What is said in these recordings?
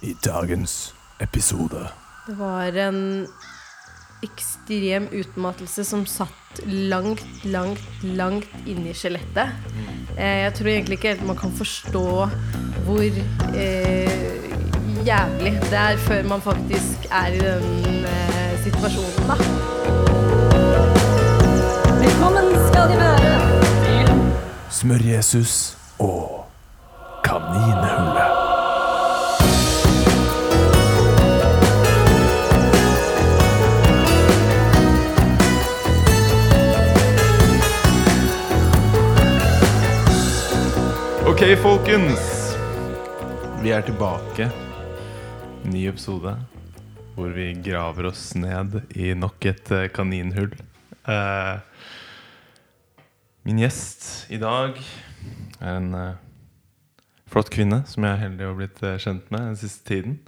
i dagens episode. Det var en ekstrem utmattelse som satt langt, langt, langt inni skjelettet. Eh, jeg tror egentlig ikke helt man kan forstå hvor eh, jævlig det er før man faktisk er i den eh, situasjonen, da. Velkommen skal de være til Smør-Jesus og Ok, folkens. Vi er tilbake. Ny episode hvor vi graver oss ned i nok et eh, kaninhull. Eh, min gjest i dag er en eh, flott kvinne som jeg er heldig å ha blitt kjent med den siste tiden.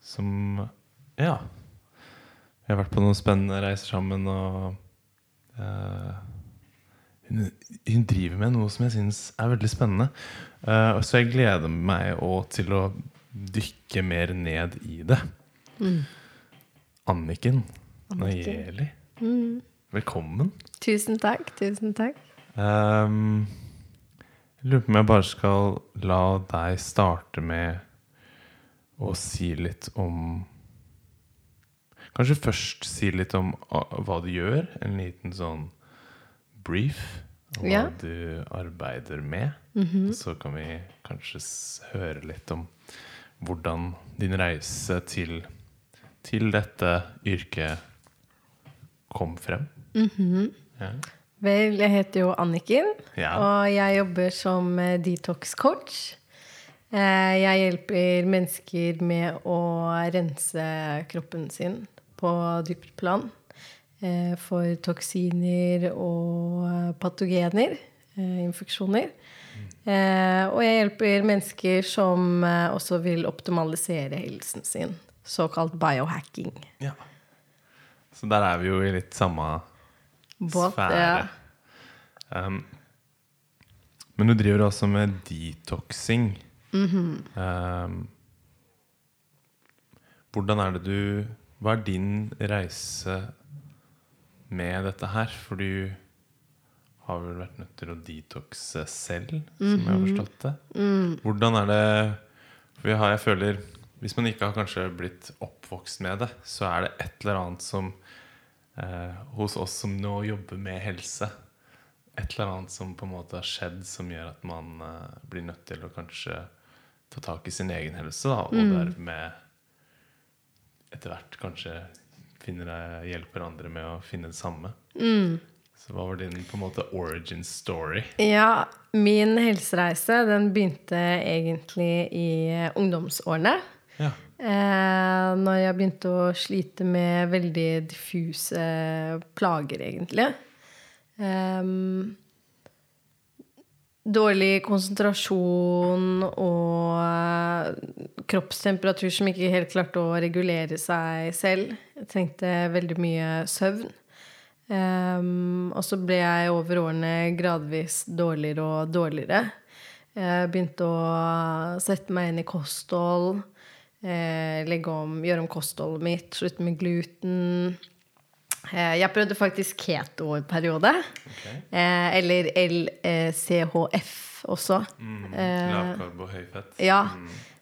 Som Ja. Vi har vært på noen spennende reiser sammen og hun, hun driver med noe som jeg syns er veldig spennende. Uh, så jeg gleder meg òg til å dykke mer ned i det. Anniken Nayeli, velkommen. Tusen takk, tusen takk. Um, jeg lurer på om jeg bare skal la deg starte med å si litt om Kanskje først si litt om ah, hva du gjør. En liten sånn brief hva Ja. du arbeider med. Og så kan vi kanskje høre litt om hvordan din reise til, til dette yrket kom frem. ja. Vel, jeg heter jo Anniken, Ja. og jeg jobber som eh, detox-coach. Eh, Jeg hjelper mennesker med å rense kroppen sin på dypt plan for toksiner og patogener, eh, infeksjoner. Eh, Og jeg hjelper mennesker som eh, også vil optimalisere helsen sin. Såkalt biohacking. Ja. Så der er vi jo i litt samme Båt, sfære. ja. Um, men du driver også med detoxing. Mhm. um, hvordan er det du Hva er din reise med dette her? For du har vel vært nødt til å detoxe selv, som jeg har forstått det. Hvordan er det For jeg, har, jeg føler Hvis man ikke har kanskje blitt oppvokst med det, så er det et eller annet som eh, hos oss som nå jobber med helse Et eller annet som på en måte har skjedd som gjør at man eh, blir nødt til å kanskje ta tak i sin egen helse, da, og dermed etter hvert kanskje finner deg hjelper andre med å finne det samme. Så hva var din på en måte origin story? Ja, min helsereise den begynte egentlig i ungdomsårene. Ja. Eh, når jeg begynte å slite med veldig diffuse plager, egentlig. Ehm, dårlig konsentrasjon og kroppstemperatur som ikke helt klarte å regulere seg selv. Jeg trengte veldig mye søvn. Um, og så ble jeg over årene gradvis dårligere og dårligere. Jeg begynte å sette meg inn i kosthold, eh, om, gjøre om kostholdet mitt, slutte med gluten. Eh, jeg prøvde faktisk keto en periode. Okay. eller LCHF også. Mm, Lavkarbo, høyfett. ja.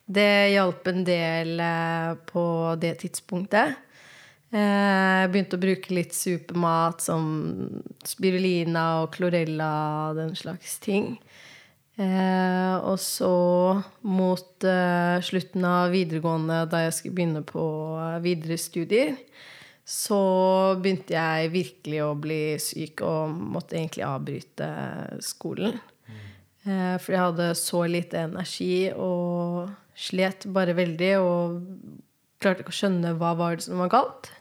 Det hjalp en del eh, på det tidspunktet. Eh, Jeg begynte å bruke litt supermat som spirulina og chlorella den slags ting. Eh, og så mot eh, slutten av videregående, da jeg skulle begynne på eh, videre studier, så begynte jeg virkelig å bli syk og måtte egentlig avbryte skolen. Eh, for jeg hadde så lite energi og slet bare veldig og klarte ikke å skjønne hva var det som var galt.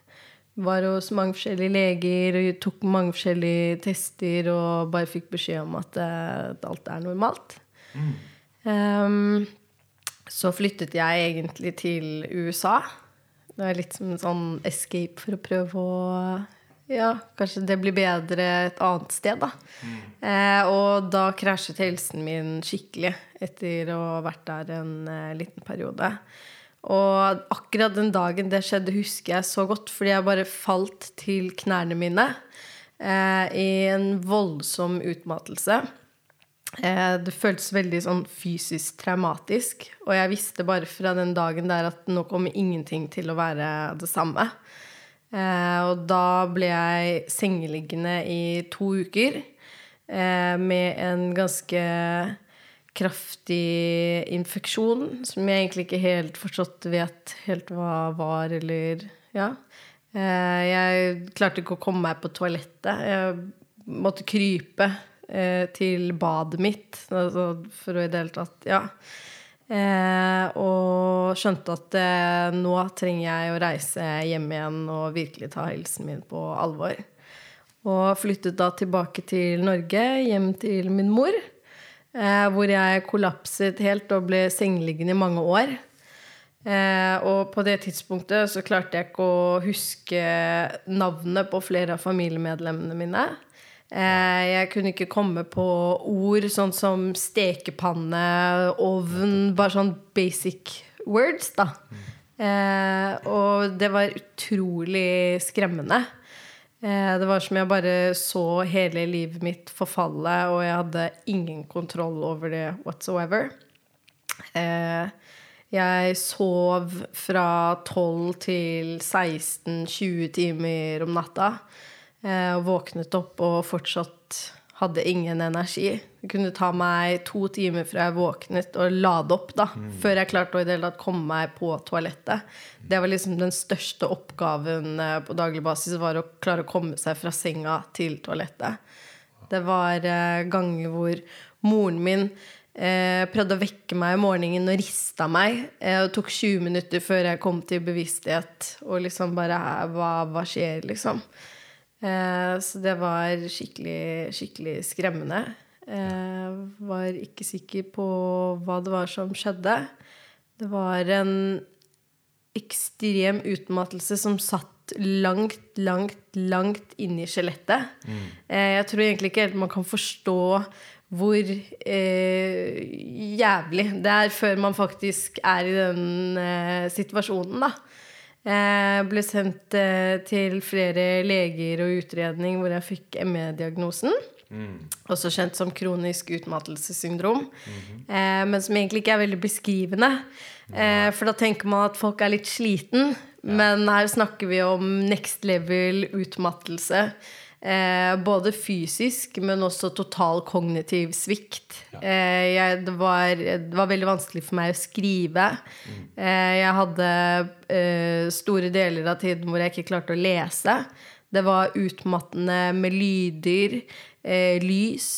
Var hos mange forskjellige leger og tok mange forskjellige tester og bare fikk beskjed om at, eh, at alt er normalt. Ehm, så flyttet jeg egentlig til USA. Det var litt som en sånn escape for å prøve å ja, kanskje det blir bedre et annet sted, da. Eh, og da krasjet helsen min skikkelig etter å ha vært der en eh, liten periode. Og akkurat den dagen det skjedde, husker jeg så godt, fordi jeg bare falt til knærne mine eh, i en voldsom utmattelse. Eh, det føltes veldig sånn fysisk traumatisk. Og jeg visste bare fra den dagen der at nå kommer ingenting til å være det samme. Eh, og da ble jeg sengeliggende i to uker eh, med en ganske kraftig infeksjon som jeg egentlig ikke helt forstått vet helt hva var, eller Ja. Jeg klarte ikke å komme meg på toalettet. Jeg måtte krype eh, til badet mitt altså for å i det hele tatt Ja. Eh, og skjønte at eh, nå trenger jeg å reise hjem igjen og virkelig ta helsen min på alvor. Og flyttet da tilbake til Norge, hjem til min mor. Eh, hvor jeg kollapset helt og ble sengeliggende i mange år. Eh, og på det tidspunktet så klarte jeg ikke å huske navnet på flere av familiemedlemmene mine. Eh, jeg kunne ikke komme på ord sånn som stekepanne, ovn Bare sånn basic words, da. Eh, og det var utrolig skremmende. Eh, det var som jeg bare så hele livet mitt forfalle, og jeg hadde ingen kontroll over det whatsoever. Jeg sov fra 12 til 16-20 timer om natta. Eh, Og våknet opp og fortsatt hadde ingen energi. Det kunne ta meg to timer fra jeg våknet og lade opp, da, før jeg klarte å i det hele tatt komme meg på toalettet. Det var liksom den største oppgaven eh, på daglig basis, var å klare å komme seg fra senga til toalettet. Det var eh, ganger hvor moren min eh, prøvde å vekke meg om morgenen og rista meg. Eh, det tok 20 minutter før jeg kom til bevissthet. Og liksom bare Hva, hva skjer, liksom? Eh, så det var skikkelig, skikkelig skremmende. Eh, var ikke sikker på hva det var som skjedde. Det var en ekstrem utmattelse som satt langt, langt, langt inni skjelettet. Mm. jeg tror egentlig ikke helt man kan forstå hvor eh, jævlig det er før man faktisk er i den eh, situasjonen, da. Jeg ble sendt eh, til flere leger og utredning hvor jeg fikk ME-diagnosen. Også kjent som kronisk utmattelsessyndrom. eh, men som egentlig ikke er veldig beskrivende. Eh, for da tenker man at folk er litt sliten. Men her snakker vi om next level utmattelse. Eh, både fysisk, men også total kognitiv svikt. Eh, jeg, det, var, det var veldig vanskelig for meg å skrive. Eh, jeg hadde eh, store deler av tiden hvor jeg ikke klarte å lese. Det var utmattende med lyder, eh, lys.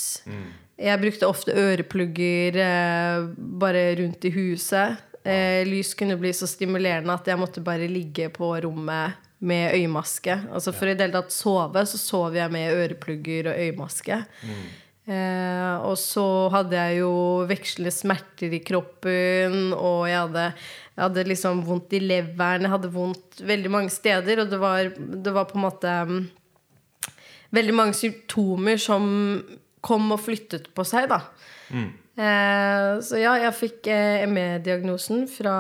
Jeg brukte ofte øreplugger eh, bare rundt i huset. Eh, lys kunne bli så stimulerende at jeg måtte bare ligge på rommet med øyemaske. Altså For i det hele tatt sove, så sov jeg med øreplugger og øyemaske. Eh, og så hadde jeg jo vekslende smerter i kroppen, og jeg hadde, jeg hadde liksom vondt i leveren. Jeg hadde vondt veldig mange steder, og det var, det var på en måte um, veldig mange symptomer som kom og flyttet på seg, da. Eh, så ja, jeg fikk eh, ME-diagnosen fra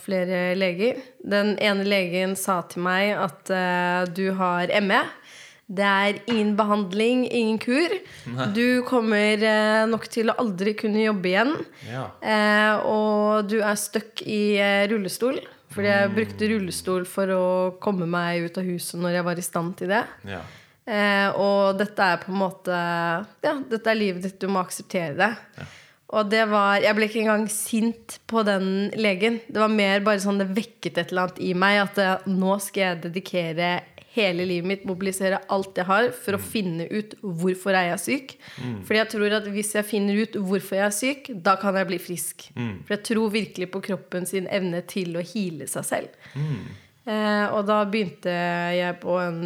flere leger. Den ene legen sa til meg at eh, du har ME. Det er ingen behandling, ingen kur. Du kommer eh, nok til å aldri kunne jobbe igjen. Ja. Eh, og du er stuck i eh, rullestol. Fordi jeg brukte rullestol for å komme meg ut av huset når jeg var i stand til det. Ja. Eh, og dette er på en måte Ja, dette er livet ditt, du må akseptere det. Og det var Jeg ble ikke engang sint på den legen. Det var mer bare sånn det vekket et eller annet i meg. At nå skal jeg dedikere hele livet mitt, mobilisere alt jeg har, for å finne ut hvorfor er jeg syk. Fordi jeg tror at hvis jeg finner ut hvorfor jeg er syk, da kan jeg bli frisk. For jeg tror virkelig på kroppen sin evne til å heale seg selv. Eh, og da begynte jeg på en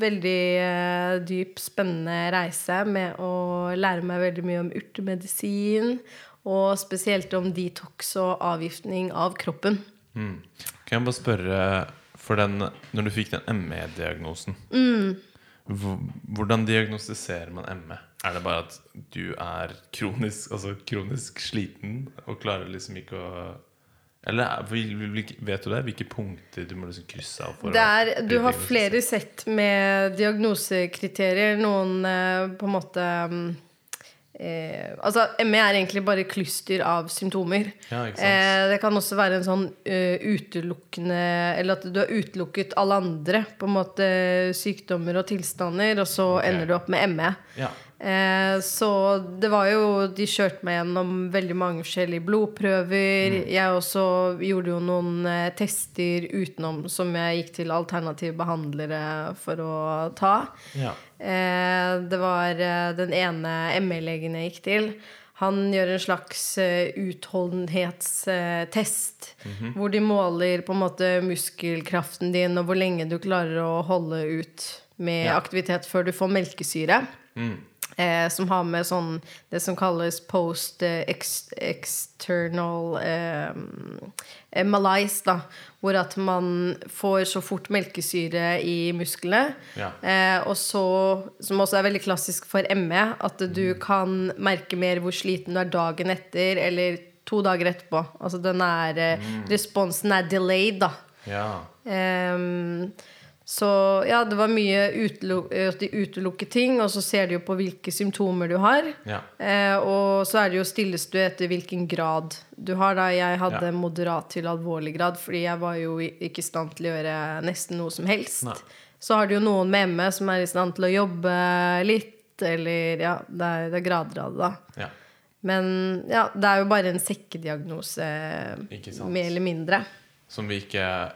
veldig eh, dyp, spennende reise med å lære meg veldig mye om urtemedisin, og spesielt om detox og avgiftning av kroppen. Kan jeg bare spørre For den, når du fikk den ME-diagnosen Mm. Hvordan diagnostiserer man ME? Er det bare at du er kronisk, altså kronisk sliten og klarer liksom ikke å Eller er- vil- vet du det? Hvilke punkter du må liksom krysse av? for er, du har flere sett med diagnosekriterier. Noen eh, på en måte mm, eh, Altså, ME er egentlig bare kluster av symptomer. Ja, ikke? Eh, det kan også være en sånn uh, utelukkende Eller at du har utelukket alle andre på en måte sykdommer og tilstander, og så okay. ender du opp med ME. Ja. Eh, så det var jo De kjørte meg gjennom veldig mange forskjellige blodprøver. Mm. Jeg også gjorde jo noen eh, tester utenom som jeg gikk til alternative behandlere for å ta. ja. Eh, det var den ene ME-legen jeg gikk til. Han gjør en slags utholdenhetstest. Hvor de måler på en måte muskelkraften din, og hvor lenge du klarer å holde ut med Ja. aktivitet før du får melkesyre. Mm. Eh, som har med sånn det som kalles post eh, ex, external eh, eh, malaise, da. Hvor at man får så fort melkesyre i musklene. Ja. Eh, og så, som også er veldig klassisk for ME, at du kan merke mer hvor sliten du er dagen etter, eller to dager etterpå. Altså den er mm. Responsen er delayed, da. ja. Så ja, det var mye uteluk at de utelukker ting, og så ser de jo på hvilke symptomer du har. Ja. Eh, og så er det jo stilles du etter hvilken grad du har. da Jeg hadde Ja. moderat til alvorlig grad, fordi jeg var jo ikke i stand til å gjøre nesten noe som helst. Nei. Så har du jo noen med ME som er i stand til å jobbe litt, eller ja, det er, det er grader av det, da. ja. Men ja, det er jo bare en sekkediagnose, mer eller mindre. Som vi ikke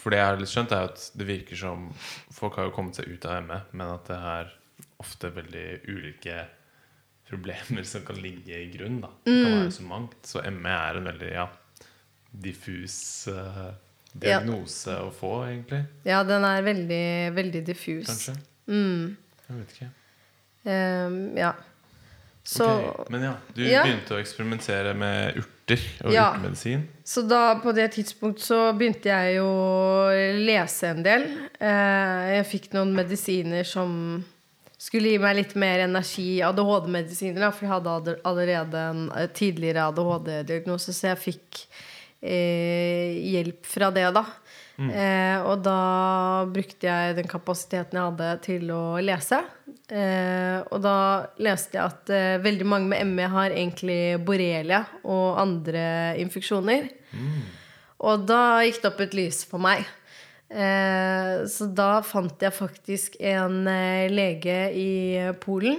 For det jeg har litt skjønt, er at det virker som folk har jo kommet seg ut av ME, men at det er ofte veldig ulike problemer som kan ligge i grunn. Da. Det kan Mm. være så mangt. Så ME er en veldig ja, diffus Ja. diagnose å få, egentlig. Ja, den er veldig, veldig diffus. Kanskje. Mm. Jeg vet ikke. Um, ja. Så, okay. Men ja, du Ja. begynte å eksperimentere med urter og Ja. urtemedisin. så da, på det tidspunktet, så begynte jeg jo å lese en del. Eh, jeg fikk noen medisiner som skulle gi meg litt mer energi. ADHD-medisiner, for jeg hadde allerede en eh, tidligere ADHD-diagnose, så jeg fikk eh, hjelp fra det, da. Eh, og da brukte jeg den kapasiteten jeg hadde, til å lese. Eh, og da leste jeg at eh, veldig mange med ME har egentlig borrelia og andre infeksjoner. Og da gikk det opp et lys for meg. Eh, så da fant jeg faktisk en eh, lege i Polen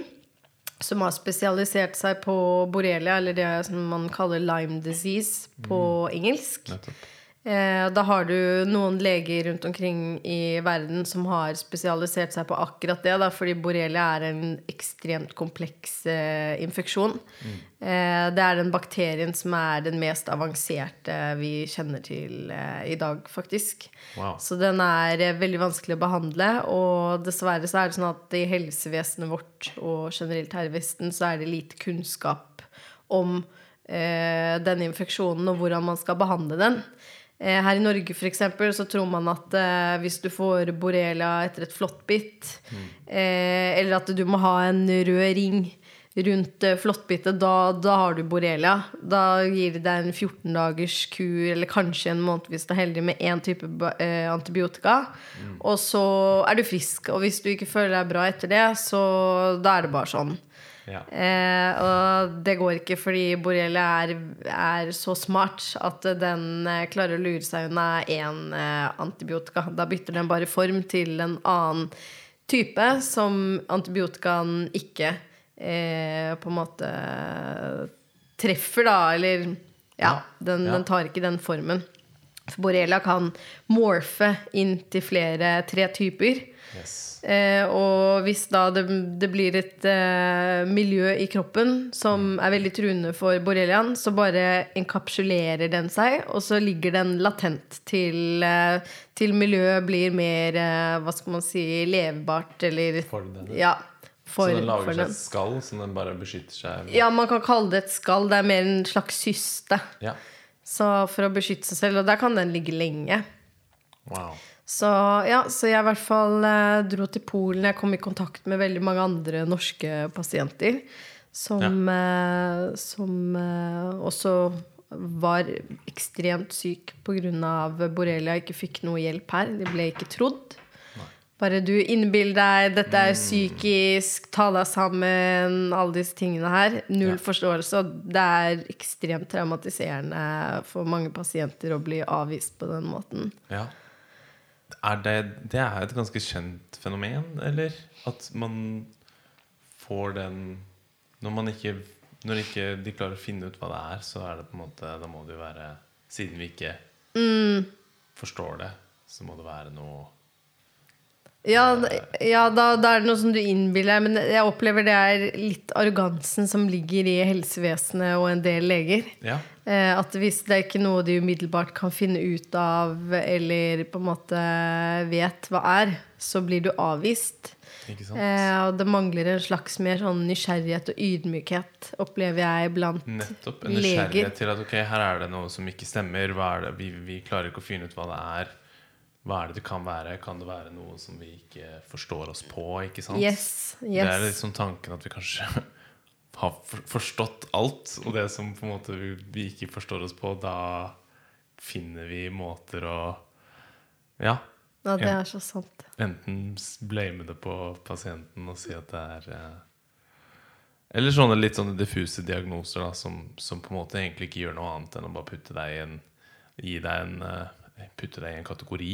som har spesialisert seg på borrelia, eller det som man kaller Lyme disease på engelsk. Nettopp. Eh, da har du noen leger rundt omkring i verden som har spesialisert seg på akkurat det, da, fordi borrelia er en ekstremt kompleks eh, infeksjon. Eh, det er den bakterien som er den mest avanserte vi kjenner til i dag, faktisk. Wow. Så den er veldig vanskelig å behandle, og dessverre så er det sånn at i helsevesenet vårt og generelt her i Vesten så er det lite kunnskap om eh, denne infeksjonen og hvordan man skal behandle den. Eh, her i Norge for eksempel, så tror man at eh, hvis du får borrelia etter et flåttbitt, eh, eller at du må ha en rød ring rundt eh, flåttbittet, da, da har du borrelia. Da gir de deg en 14 dagers kur, eller kanskje en måned hvis du er heldig, med én type eh, antibiotika. Og så er du frisk. Og hvis du ikke føler deg bra etter det, så da er det bare sånn. Ja. Eh, og det går ikke fordi borrelia er, er så smart at den eh, klarer å lure seg unna én eh, antibiotika. Da bytter den bare form til en annen type som antibiotikaen ikke eh, på en måte treffer, da. Eller ja, den, Ja. den tar ikke den formen. For borrelia kan morfe inn til flere tre typer. Yes. Eh, og hvis da det, det blir et eh, miljø i kroppen som er veldig truende for borreliaen, så bare enkapsulerer den seg, og så ligger den latent til, eh, til miljøet blir mer eh, Hva skal man si levbart, eller For den. Ja. For, så den lager seg et skall som den bare beskytter seg med? Ja, man kan kalle det et skall. Det er mer en slags syste. Ja. Så for å beskytte seg selv. Og der kan den ligge lenge. Wow. Så ja, så jeg i hvert fall eh, dro til Polen. Jeg kom i kontakt med veldig mange andre norske pasienter som, eh, som eh, også var ekstremt syk pga. borrelia, ikke fikk noe hjelp her. De ble ikke trodd. Bare du innbill deg, dette er psykisk, ta deg sammen, alle disse tingene her. Null Ja. forståelse. Og det er ekstremt traumatiserende for mange pasienter å bli avvist på den måten. Ja. Er det, det er et ganske kjent fenomen, eller? At man får den Når man ikke Når ikke de klarer å finne ut hva det er, så er det på en måte Da må det jo være Siden vi ikke forstår det, så må det være noe Ja, ja da, da er det noe som du innbiller deg, men jeg opplever det er litt arrogansen som ligger i helsevesenet og en del leger. Ja. Eh, at hvis det er ikke noe de umiddelbart kan finne ut av, eller på en måte vet hva er, så blir du avvist. Ikke sant? Eh, og det mangler en slags mer sånn nysgjerrighet og ydmykhet, opplever jeg blant leger. Nettopp. En leger. nysgjerrighet til at ok, her er det noe som ikke stemmer. Er? Vi, vi klarer ikke å finne ut hva det er. Hva er det det kan være? Kan det være noe som vi ikke forstår oss på? Ikke sant? Yes, yes. Det er liksom tanken at vi kanskje har forstått alt, og det som på en måte vi, ikke forstår oss på, da finner vi måter å Ja. Ja, det er så sant. Enten blame det på pasienten og si at det er eh, Eller sånne litt sånne diffuse diagnoser da, som, som på en måte egentlig ikke gjør noe annet enn å bare putte deg i en Gi deg en eh, Putte deg i en kategori,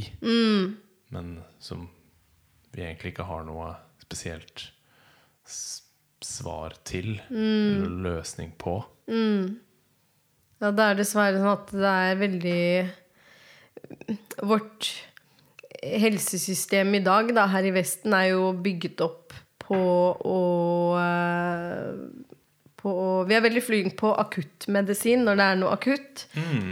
men som vi egentlig ikke har noe spesielt svar til. Eller løsning på. Ja, det er dessverre sånn at det er veldig Vårt helsesystem i dag, da, her i Vesten, er jo bygget opp på å eh, på, vi er veldig flinke på akuttmedisin når det er noe akutt.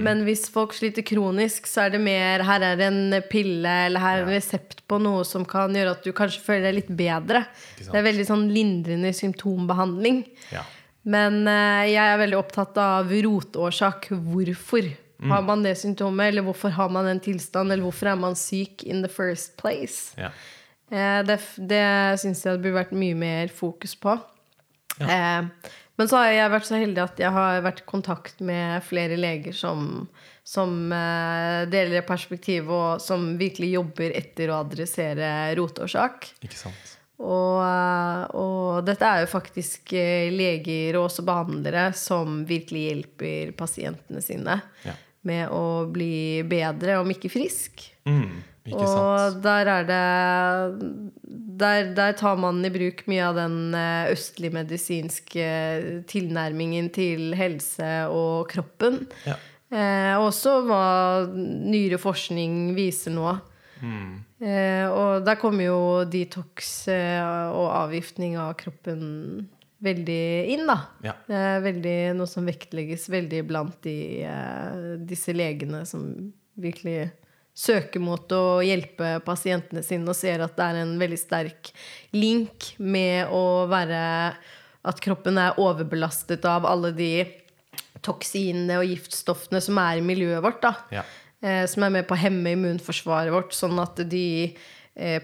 Men hvis folk sliter kronisk, så er det mer her er en pille eller her er en resept på noe som kan gjøre at du kanskje føler deg litt bedre. Det er veldig sånn lindrende symptombehandling. Ja. Men eh, jeg er veldig opptatt av rotårsak. Hvorfor har man det symptomet? Eller hvorfor har man den tilstanden? Eller hvorfor er man syk in the first place? ja. Eh, det det syns jeg det burde vært mye mer fokus på. Eh, men så har jeg vært så heldig at jeg har vært i kontakt med flere leger som, som eh, deler perspektiv, og som virkelig jobber etter å adressere rotårsak. Ikke sant? Og, eh, og dette er jo faktisk eh, leger og også behandlere som virkelig hjelper pasientene sine Ja. med å bli bedre, om ikke frisk. Mm, og der er det der, der tar man i bruk mye av den østlige østlig medisinske tilnærmingen til helse og kroppen. Ja. Eh, også hva nyere forskning viser nå. Mm. Eh, og der kommer jo detox eh, og avgiftning av kroppen veldig inn, da. Ja. Er veldig, noe som vektlegges veldig blant de, eh, disse legene som virkelig søker mot å hjelpe pasientene sine og ser at det er en veldig sterk link med å være At kroppen er overbelastet av alle de toksinene og giftstoffene som er i miljøet vårt. da Ja. eh, som er med på å hemme immunforsvaret vårt, sånn at de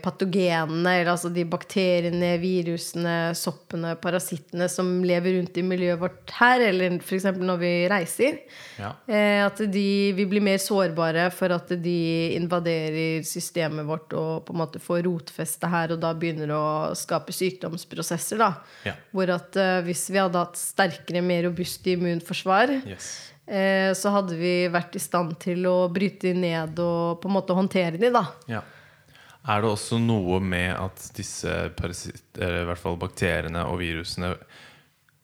patogenene, eller altså de bakteriene, virusene, soppene, parasittene som lever rundt i miljøet vårt her, eller f.eks. når vi reiser, Ja. eh, at de, vi blir mer sårbare for at de invaderer systemet vårt og på en måte får rotfeste her, og da begynner å skape sykdomsprosesser. da. Ja. Hvor at eh, hvis vi hadde hatt sterkere, mer robuste immunforsvar, Yes. eh, så hadde vi vært i stand til å bryte dem ned og på en måte håndtere de, da. Ja. Er det også noe med at disse parasitter, i hvert fall bakteriene og virusene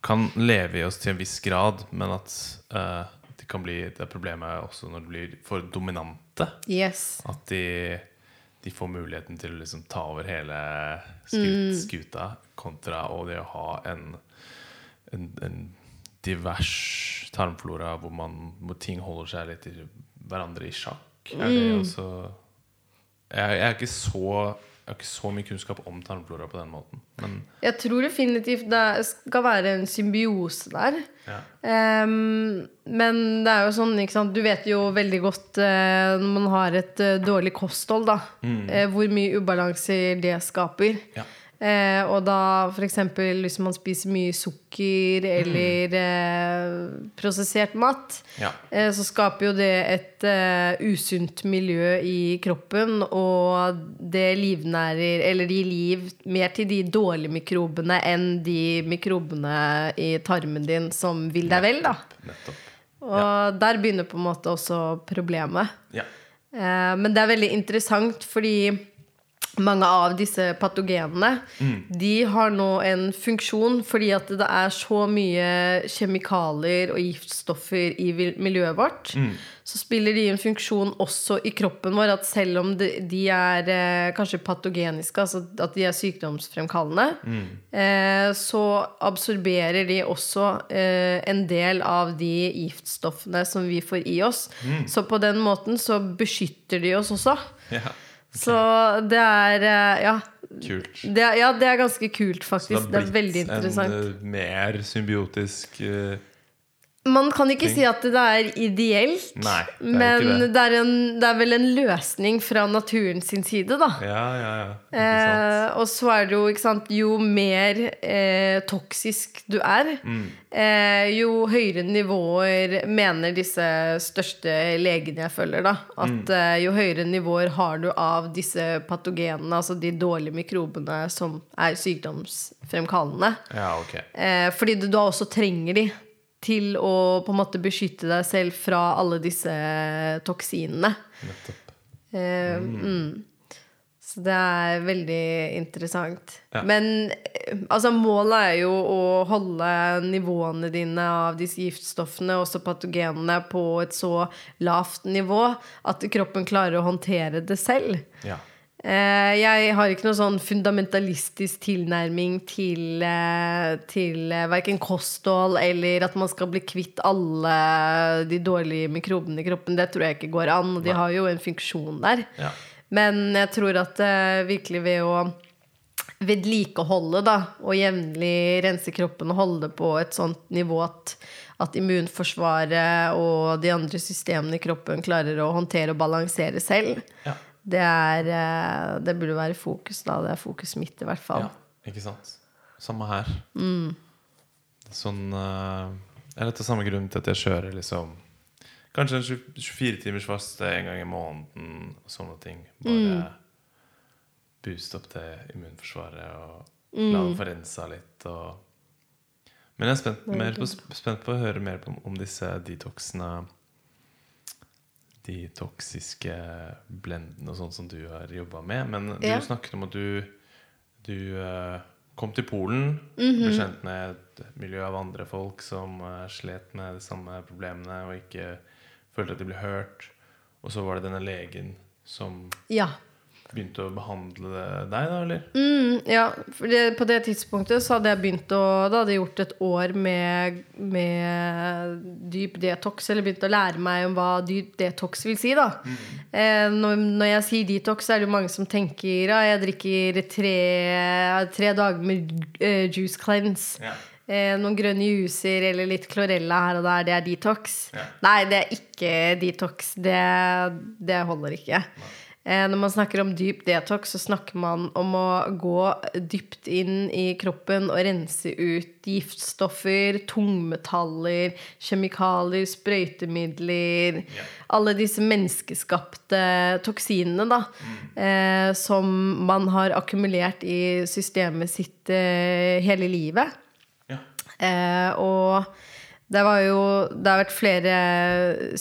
kan leve i oss til en viss grad, men at uh, det kan bli det problemet også når de blir for dominante? Yes. At de, de får muligheten til å liksom ta over hele skut, skuta, kontra og det å ha en, en, en divers tarmflora hvor, man, hvor ting holder seg litt i hverandre i sjakk. Er det også jeg, jeg er ikke så jeg har ikke så mye kunnskap om tarmflora på den måten. Men Jeg tror definitivt det skal være en symbiose der. ja. Um, men det er jo sånn, ikke sant Du vet jo veldig godt uh, når man har et uh, dårlig kosthold, da, eh, hvor mye ubalanser det skaper. Ja. Eh, og da f.eks. hvis man spiser mye sukker eller eh, prosessert mat, Ja. eh, så skaper jo det et eh, usunt miljø i kroppen, og det livnærer Eller gir liv mer til de dårlige mikrobene enn de mikrobene i tarmen din som vil deg vel, da. Nettopp. Og der begynner på en måte også problemet. Ja. Eh, men det er veldig interessant fordi mange av disse patogenene De har nå en funksjon fordi at det er så mye kjemikalier og giftstoffer i miljøet vårt. Så spiller de en funksjon også i kroppen vår at selv om de, er eh, kanskje patogeniske, altså at de er sykdomsfremkallende, eh, så absorberer de også eh, en del av de giftstoffene som vi får i oss. Så på den måten så beskytter de oss også. Så det er eh, Ja. Kult. Det er, ja, det er ganske kult, faktisk. Det er veldig interessant. en eh, mer symbiotisk eh, Man kan ikke si at det er ideelt, Nei, det er men det. det er, en, det er vel en løsning fra naturen sin side, da. Ja, ja, ja. Eh, og så er det jo, ikke sant, jo mer eh, toksisk du er, Mm. eh, jo høyere nivåer mener disse største legene jeg følger, da. At Mm. eh, jo høyere nivåer har du av disse patogenene, altså de dårlige mikrobene som er sykdomsfremkallende. Ja, okay. Eh, fordi du da også trenger de til å på en måte beskytte deg selv fra alle disse toksinene. Nettopp. Eh, mm. Så det er veldig interessant. Ja. Men eh, altså, målet er jo å holde nivåene dine av disse giftstoffene, også patogenene, på et så lavt nivå at kroppen klarer å håndtere det selv. Ja. Eh, jeg har ikke noen sånn fundamentalistisk tilnærming til, eh, til eh, verken kosthold eller at man skal bli kvitt alle de dårlige mikrobene i kroppen. Det tror jeg ikke går an, og de har jo en funksjon der. Ja. Men jeg tror at virkelig ved å vedlikeholde da, og jevnlig rense kroppen og holde det på et sånt nivå at, at immunforsvaret og de andre systemene i kroppen klarer å håndtere og balansere selv. Ja. Det, er, eh, det burde være fokus, da. Det er fokus mitt, i hvert fall. ja. Ikke sant. Samme her. Mm. Er Sånn Jeg Det er litt av samme grunn til at jeg kjører liksom Kanskje en 24 timers faste en gang i måneden og sånne ting. Bare Mm. booste opp det immunforsvaret og Mm. la det få rensa litt. Og Men jeg er spent, mer på, spent på å høre mer på, om disse detoxene De toksiske blendene og sånn som du har jobba med. Men du Ja. snakket om at du, du eh, kom til Polen, Mhm. ble kjent med et miljø av andre folk som eh, slet med de samme problemene og ikke følte at de ble hørt. Og så var det denne legen som Ja. Begynte å behandle deg, da, eller? Mm, ja, det, på det tidspunktet så hadde jeg begynt å Da hadde jeg gjort et år med, med dyp detox, eller begynt å lære meg om hva dyp detox vil si, da. Eh, når, når jeg sier detox, så er det jo mange som tenker ja, jeg drikker tre, tre dager med uh, juice cleanse. Ja. Eh, noen grønne juicer eller litt klorella her og der, det er detox. Ja. Nei, det er ikke detox. Det, det holder ikke. Eh, når man snakker om dyp detox, så snakker man om å gå dypt inn i kroppen og rense ut giftstoffer, tungmetaller, kjemikalier, sprøytemidler Ja. Alle disse menneskeskapte toksinene, da. mm. som man har akkumulert i systemet sitt eh, hele livet. Ja. Eh, og det, var jo, det har vært flere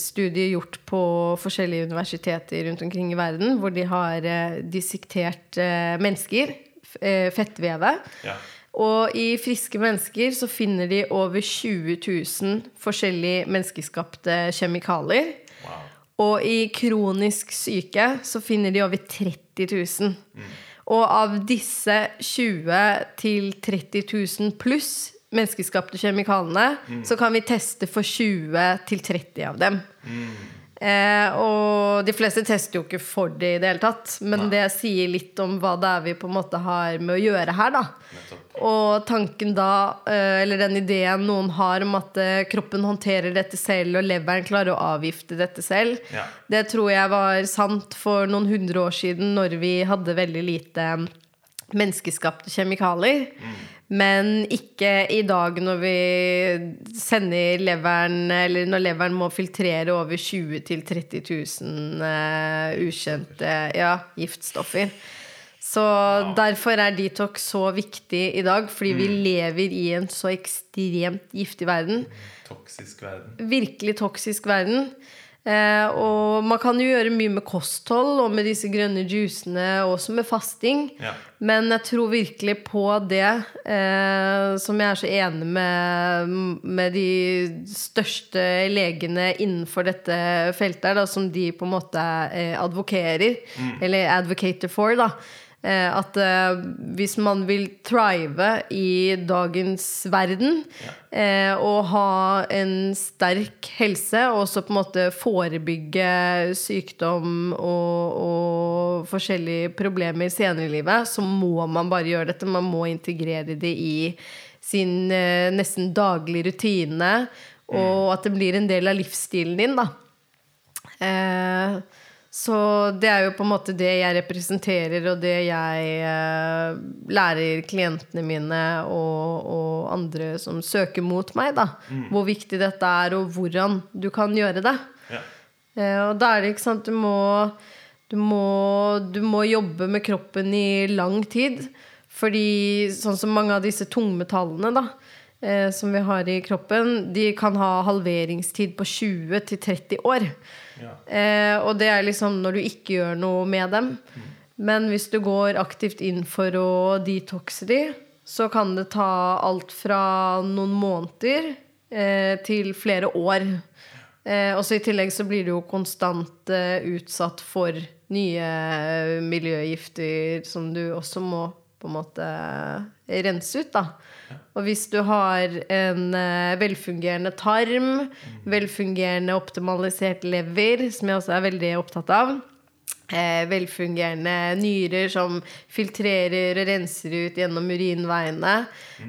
studier gjort på forskjellige universiteter rundt omkring i verden, hvor de har eh, dissektert eh, mennesker, eh, fettvevet. Ja. Og i friske mennesker så finner de over 20 000 forskjellige menneskeskapte kjemikalier. Wow. Og i kronisk syke så finner de over 30 000. Og av disse 20 000 til 30 000 pluss menneskeskapte kjemikaliene, så kan vi teste for 20 til 30 av dem. Eh, og de fleste tester jo ikke for det i det hele tatt. Men det sier litt om hva det er vi på en måte har med å gjøre her, da. Nettopp. Og tanken da, eh, eller den ideen noen har om at eh, kroppen håndterer dette selv, og leveren klarer å avgifte dette selv, Ja. det tror jeg var sant for noen hundre år siden, når vi hadde veldig lite menneskeskapte kjemikalier. Men ikke i dag når vi sender leveren Eller når leveren må filtrere over 20 000-30 000 uh, ukjente ja, giftstoffer. Så derfor er detox så viktig i dag, fordi vi lever i en så ekstremt giftig verden. Toksisk verden. Virkelig toksisk verden. Eh, og man kan jo gjøre mye med kosthold og med disse grønne juicene, også med fasting. Ja. Men jeg tror virkelig på det, eh, som jeg er så enig med, med de største legene innenfor dette feltet, da, som de på en måte eh, advokerer, eller advocater for, da. Eh, at eh, hvis man vil thrive i dagens verden eh, og ha en sterk helse, og så på en måte forebygge sykdom og, og forskjellige problemer senere i livet, så må man bare gjøre dette. Man må integrere det i sin nesten daglige rutine, og at det blir en del av livsstilen din, da. Eh, så det er jo på en måte det jeg representerer, og det jeg eh, lærer klientene mine og, og andre som søker mot meg, da. Hvor viktig dette er, og hvordan du kan gjøre det. Ja. Eh, og da er det ikke sant du må, du må Du må jobbe med kroppen i lang tid. Fordi sånn som mange av disse tungmetallene da eh, som vi har i kroppen, de kan ha halveringstid på 20-30 år. Ja. Eh, og det er liksom når du ikke gjør noe med dem. Men hvis du går aktivt inn for å detoxe de, så kan det ta alt fra noen måneder eh, til flere år. Eh, og så I tillegg så blir du jo konstant eh, utsatt for nye miljøgifter som du også må på en måte rense ut. da. Og hvis du har en eh, velfungerende tarm, velfungerende optimalisert lever, som jeg også er veldig opptatt av, eh, velfungerende nyrer som filtrerer og renser ut gjennom urinveiene,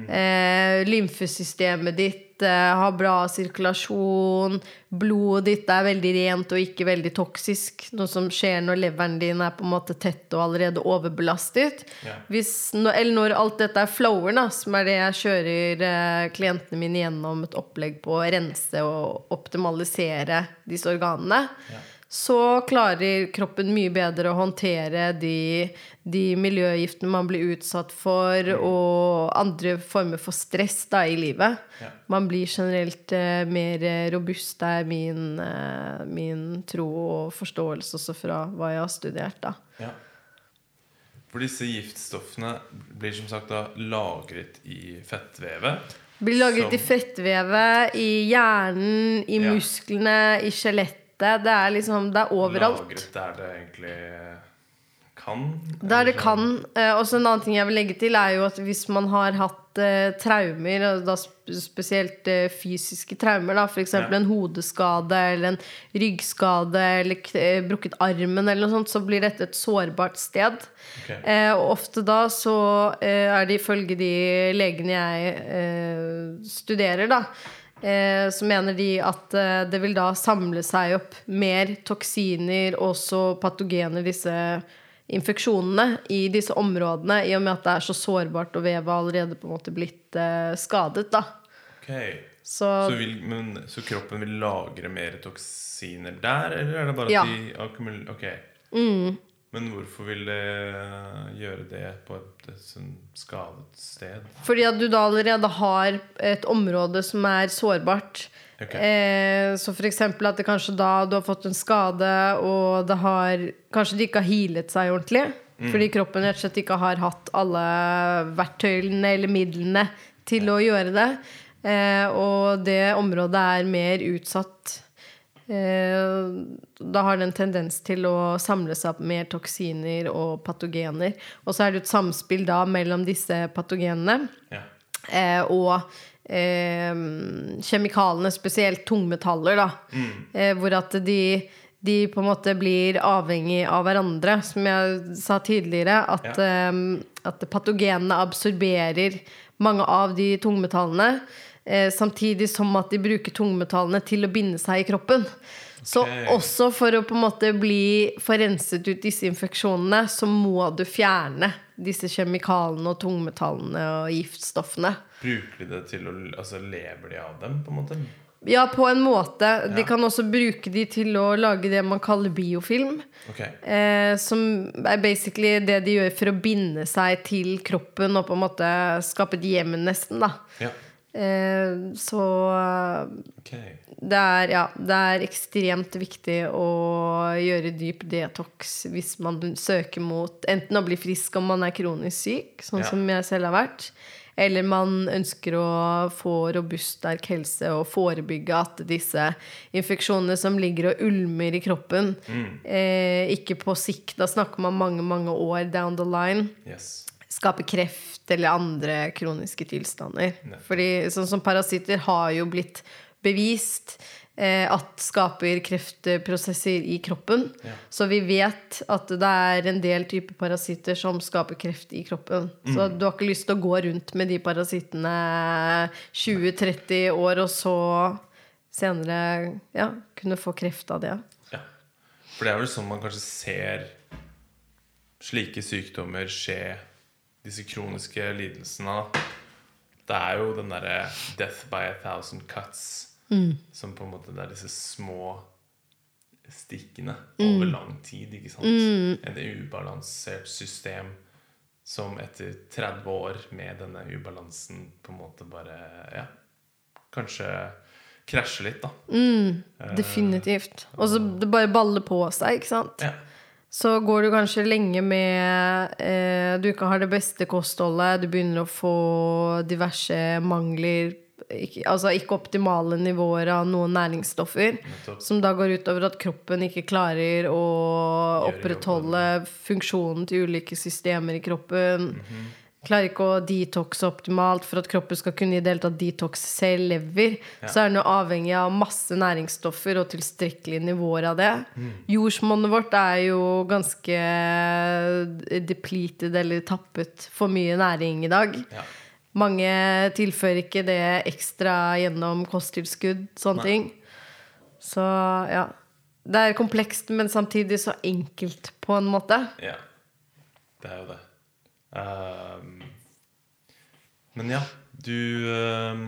eh, lymfesystemet ditt har bra sirkulasjon, blodet ditt er veldig rent og ikke veldig toksisk, noe som skjer når leveren din er på en måte tett og allerede overbelastet. Ja. Hvis, eller når alt dette er flower, da, som er det jeg kjører eh, klientene mine gjennom et opplegg på å rense og optimalisere disse organene, så klarer kroppen mye bedre å håndtere de, de miljøgiftene man blir utsatt for, og andre former for stress da, i livet. Ja. Man blir generelt eh, mer eh, robust. Det er min, eh, min tro og forståelse også fra hva jeg har studert. da. Ja. For disse giftstoffene blir som sagt da lagret i fettvevet. Blir lagret i fettvevet, i hjernen, i Ja. musklene, i skjelettet. Det er liksom, det er overalt. Lagret der det egentlig kan. Der det kan. Og så en annen ting jeg vil legge til, er jo at hvis man har hatt eh, traumer, og da spesielt eh, fysiske traumer, da, f.eks. Ja. en hodeskade eller en ryggskade eller eh, brukket armen, eller noe sånt, så blir dette et sårbart sted. Okay. Eh, og ofte da så eh, er det ifølge de legene jeg eh, studerer, da, eh, så mener de at eh, det vil da samle seg opp mer toksiner og også patogener, disse infeksjonene, i disse områdene, i og med at det er så sårbart og vevet allerede på en måte blitt eh, skadet. da. Ok. Så, Så, vil, men, så kroppen vil lagre mer toksiner der, eller er det bare at Ja. de akkumulerer Ok. Men hvorfor vil det gjøre det på et, et sånn skadet sted? Fordi at du da allerede har et område som er sårbart. Okay. Eh, så eksempel at det kanskje da du har fått en skade, og det har Kanskje det ikke har healet seg ordentlig. Fordi kroppen rett og slett ikke har hatt alle verktøyene eller midlene til å gjøre det. Eh, og det området er mer utsatt. Eh, da har det en tendens til å samle seg opp mer toksiner og patogener. Og så er det et samspill da mellom disse patogenene Ja. eh, og eh, kjemikalene, spesielt tungmetaller, da. Mm. hvor at de, de på en måte blir avhengig av hverandre. Som jeg sa tidligere, at, ja. at patogenene absorberer mange av de tungmetallene. Eh, samtidig som at de bruker tungmetallene til å binde seg i kroppen. Så også for å på en måte bli forenset ut disse infeksjonene, så må du fjerne disse kjemikalene og tungmetallene og giftstoffene. Bruker de det til å Altså lever de av dem, på en måte? Ja, på en måte. De kan også bruke de til å lage det man kaller biofilm. Okay. Eh, som er basically det de gjør for å binde seg til kroppen og på en måte skape et hjem, nesten. da Ja. Eh, Så okay. det er, ja, det er ekstremt viktig å gjøre dyp detox hvis man søker mot enten å bli frisk om man er kronisk syk, sånn Ja. som jeg selv har vært, eller man ønsker å få robust, sterk helse og forebygge at disse infeksjonene som ligger og ulmer i kroppen, eh, ikke på sikt, da snakker man mange, mange år down the line, Yes. skape kreft eller andre kroniske tilstander. Nei. Fordi sånn som parasitter har jo blitt bevist eh, at skaper kreftprosesser i kroppen. Ja. Så vi vet at det er en del typer parasitter som skaper kreft i kroppen. Så Mm. du har ikke lyst til å gå rundt med de parasittene 20-30 år, og så senere ja, kunne få kreft av det. Ja. For det er vel sånn man kanskje ser slike sykdommer skje, disse kroniske lidelsene. Det er jo den derre 'death by a thousand cuts', som på en måte det er disse små stikkene over lang tid. ikke sant? Et ubalansert system som etter 30 år med denne ubalansen på en måte bare Ja, kanskje krasjer litt, da. Definitivt. Og så det bare baller på seg, ikke sant? Ja. Så går du kanskje lenge med eh, Du ikke har det beste kostholdet, du begynner å få diverse mangler ikke, Altså ikke optimale nivåer av noen næringsstoffer. Som da går utover at kroppen ikke klarer å opprettholde funksjonen til ulike systemer i kroppen. Mhm. Klarer ikke å detoxe optimalt for at kroppen skal kunne i det hele tatt detoxe selv lever. Så er den jo avhengig av masse næringsstoffer og tilstrekkelige nivåer av det. Mm. Jordsmonnet vårt er jo ganske depleted eller tappet for mye næring i dag. Ja. Mange tilfører ikke det ekstra gjennom kosttilskudd, sånne Nei. ting. Så ja. Det er komplekst, men samtidig så enkelt, på en måte. Ja, det er jo det. Ehm, men ja, du ehm,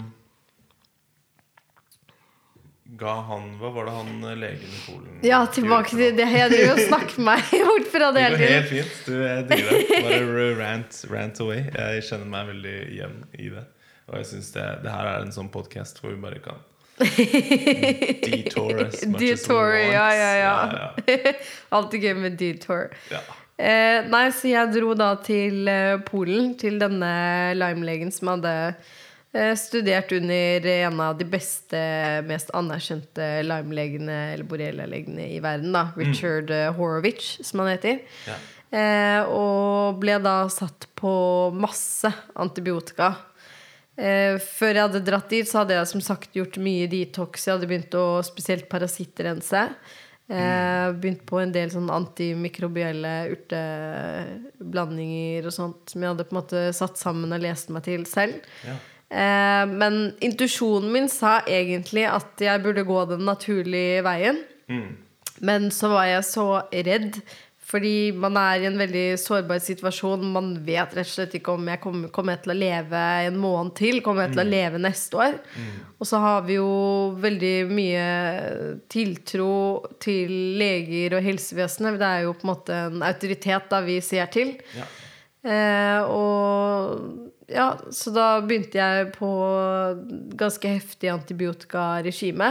ga han Hva var det han eh, legen i Polen Ja, tilbake til det. Jeg driver og snakker meg bort fra det Det hele tiden. helt fint. Du, jeg digger det. Bare rant, rant away. Jeg kjenner meg veldig igjen i det. Og jeg syns det, det her er en sånn podkast hvor vi bare kan detour as much Detour, as we want. ja, ja, ja. ja, Alltid gøy med detour. ja. Eh, nei, så jeg dro da til eh, Polen, til denne limelegen som hadde eh, studert under en av de beste, mest anerkjente limelegene, eller borrelia-legene i verden, da. Richard mm. Horowitz, som han heter. Ja. Eh, og ble da satt på masse antibiotika. Eh, før jeg hadde dratt dit, så hadde jeg som sagt gjort mye detox. Jeg hadde begynt å spesielt parasittrense. Eh, begynt på en del sånn antimikrobielle urteblandinger og sånt som jeg hadde på en måte satt sammen og lest meg til selv. Ja. Eh, men intuisjonen min sa egentlig at jeg burde gå den naturlige veien. Men så var jeg så redd, fordi man er i en veldig sårbar situasjon. Man vet rett og slett ikke om jeg kommer, kommer jeg til å leve en måned til. Kommer jeg til å leve neste år? Og så har vi jo veldig mye tiltro til leger og helsevesenet. Det er jo på en måte en autoritet da vi ser til. Ja. Eh, og ja, så da begynte jeg på ganske heftig antibiotikaregime.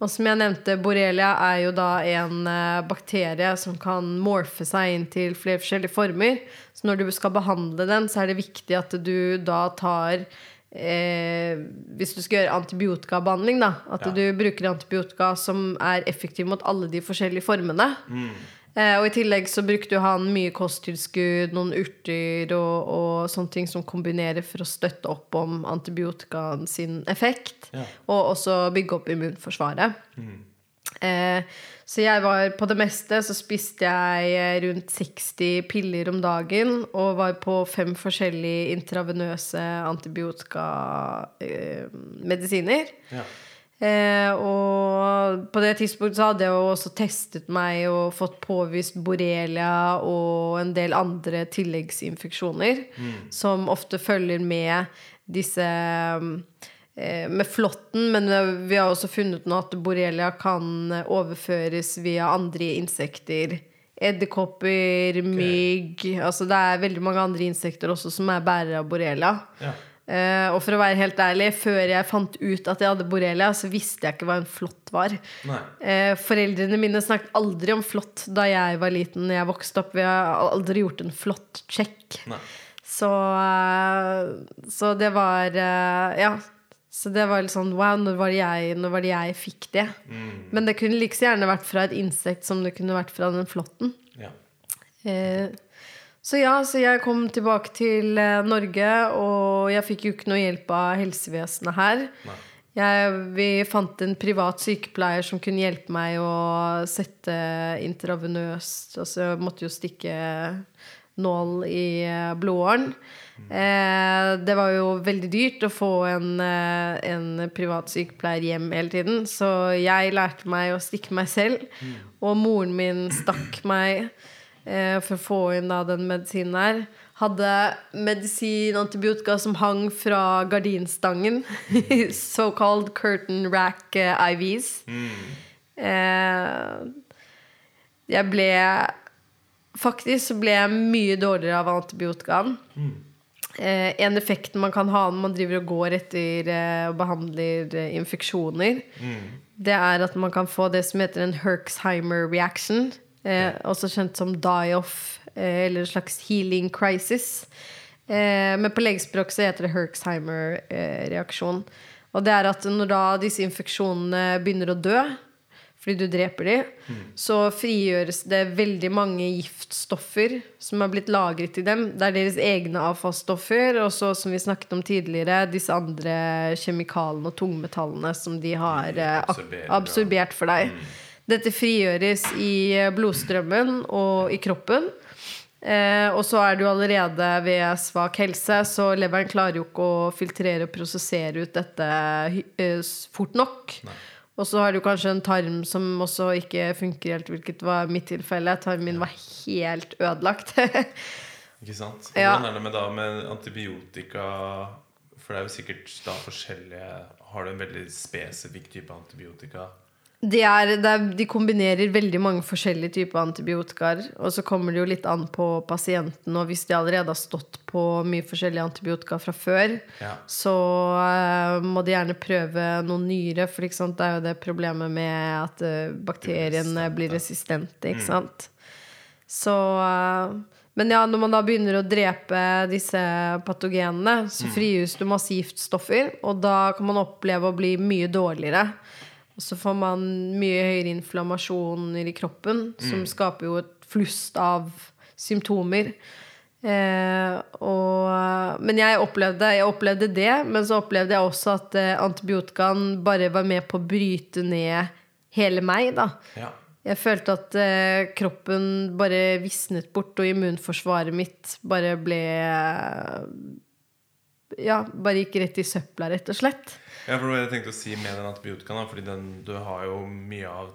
Og som jeg nevnte, borrelia er jo da en eh, bakterie som kan morfe seg inn til flere forskjellige former. Så når du skal behandle den, så er det viktig at du da tar eh, Hvis du skal gjøre antibiotikabehandling, da, at Ja. du bruker antibiotika som er effektiv mot alle de forskjellige formene. Eh, og i tillegg så brukte han mye kosttilskudd, noen urter og, og sånne ting som kombinerer for å støtte opp om antibiotikaen sin effekt. Ja. Og også bygge opp immunforsvaret. Eh, så jeg var på det meste så spiste jeg eh, rundt 60 piller om dagen og var på fem forskjellige intravenøse antibiotikamedisiner. Ja. Eh, og på det tidspunktet så hadde jeg jo også testet meg og fått påvist borrelia og en del andre tilleggsinfeksjoner som ofte følger med disse eh, med flåtten, men vi har også funnet nå at borrelia kan overføres via andre insekter. Edderkopper, mygg Altså det er veldig mange andre insekter også som er bærere av borrelia. Ja. Eh, og for å være helt ærlig, før jeg fant ut at jeg hadde borrelia, så visste jeg ikke hva en flått var. Eh, foreldrene mine snakket aldri om flått da jeg var liten. Når jeg vokste opp Vi har aldri gjort en flått-sjekk. Så, uh, så det var Ja. Så det var litt sånn Wow, når var det jeg, når var det jeg fikk det? Men det kunne like så gjerne vært fra et insekt som det kunne vært fra den flåtten. Ja. Så ja, så jeg kom tilbake til eh, Norge, og jeg fikk jo ikke noe hjelp av helsevesenet her. Jeg, vi fant en privat sykepleier som kunne hjelpe meg å sette intravenøst. Altså jeg måtte jo stikke nål i eh, blodåren. Eh, det var jo veldig dyrt å få en, eh, en privat sykepleier hjem hele tiden, så jeg lærte meg å stikke meg selv. Og moren min stakk meg for å få inn da den medisinen her. Hadde medisin, antibiotika, som hang fra gardinstangen. So-called curtain rack IVs. IVs. Eh, jeg ble Faktisk så ble jeg mye dårligere av antibiotikaen. Eh, en effekt man kan ha når man driver og går etter eh, og behandler eh, infeksjoner, det er at man kan få det som heter en Herxheimer reaction. Eh, også kjent som die-off, eh, eller en slags healing crisis. Eh, men på legespråk så heter det Herxheimer-reaksjon. og det er at når da disse infeksjonene begynner å dø, fordi du dreper de, så frigjøres det veldig mange giftstoffer som har blitt lagret i dem. Det er deres egne avfallsstoffer, og så, som vi snakket om tidligere, disse andre kjemikalene og tungmetallene som de har eh, Absorberer, ja. absorbert for deg. Dette frigjøres i blodstrømmen og i kroppen. Eh, og så er du allerede ved svak helse, så leveren klarer jo ikke å filtrere og prosessere ut dette eh, fort nok. Og så har du kanskje en tarm som også ikke funker helt, hvilket var mitt tilfelle. Tarmen min var helt ødelagt. Ikke sant? Hvordan er det med, da, med antibiotika? For det er jo sikkert da forskjellige Har du en veldig spesifikk type antibiotika? Det er, de kombinerer veldig mange forskjellige typer antibiotikaer. Og så kommer det jo litt an på pasienten. Og hvis de allerede har stått på mye forskjellige antibiotika fra før, Ja. så uh, må de gjerne prøve noen nyere. For det er jo det problemet med at uh, bakteriene blir resistente. Ikke sant? Så uh, Men ja, når man da begynner å drepe disse patogenene, så frigjøres det masse giftstoffer, og da kan man oppleve å bli mye dårligere. Og så får man mye høyere inflammasjoner i kroppen, som skaper jo et flust av symptomer. Eh, og, men jeg opplevde, jeg opplevde det, men så opplevde jeg også at eh, antibiotikaen bare var med på å bryte ned hele meg. da ja. jeg følte at eh, kroppen bare visnet bort, og immunforsvaret mitt bare ble Ja, bare gikk rett i søpla, rett og slett. Ja, for jeg tenkte å si med den antibiotikaen. Fordi den, du har jo mye av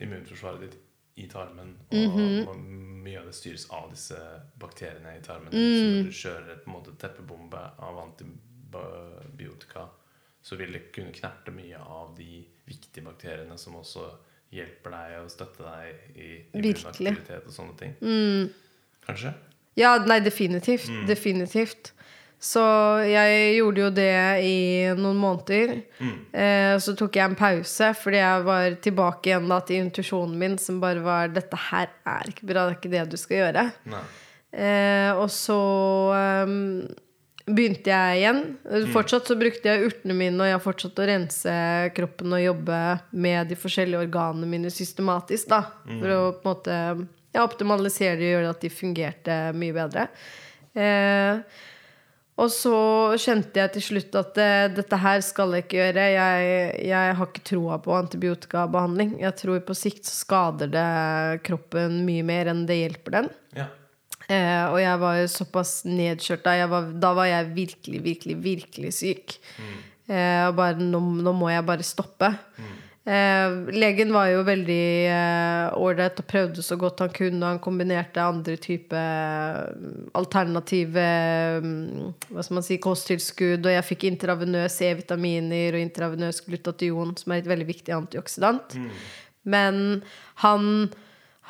immunforsvaret ditt i tarmen. Og, og mye av det styres av disse bakteriene i tarmen. Så når du kjører et på en måte, teppebombe av antibiotika, så vil det kunne knerte mye av de viktige bakteriene som også hjelper deg og støtter deg i immunaktivitet og sånne ting. Kanskje? Ja, nei, definitivt. Definitivt. Så jeg gjorde jo det i noen måneder. Eh, så tok jeg en pause, fordi jeg var tilbake igjen da til intuisjonen min, som bare var 'Dette her er ikke bra. Det er ikke det du skal gjøre'. Eh, og så ehm, begynte jeg igjen. Fortsatt så brukte jeg urtene mine, og jeg har fortsatt å rense kroppen og jobbe med de forskjellige organene mine systematisk. da For å på en måte Jeg optimaliserer det og gjør at de fungerte mye bedre. Eh, og så kjente jeg til slutt at eh, dette her skal jeg ikke gjøre. Jeg, jeg har ikke troa på antibiotikabehandling. Jeg tror på sikt så skader det kroppen mye mer enn det hjelper den. Ja. Eh, og jeg var jo såpass nedkjørt da. Var, da var jeg virkelig, virkelig, virkelig syk. Eh, og bare nå, nå må jeg bare stoppe. Eh, legen var jo veldig eh, og prøvde så godt han kunne. Han kombinerte andre type alternative mm, hva skal man si, kosttilskudd. Og jeg fikk intravenøs E-vitaminer og intravenøs glutation, som er et veldig viktig antioksidant. Men han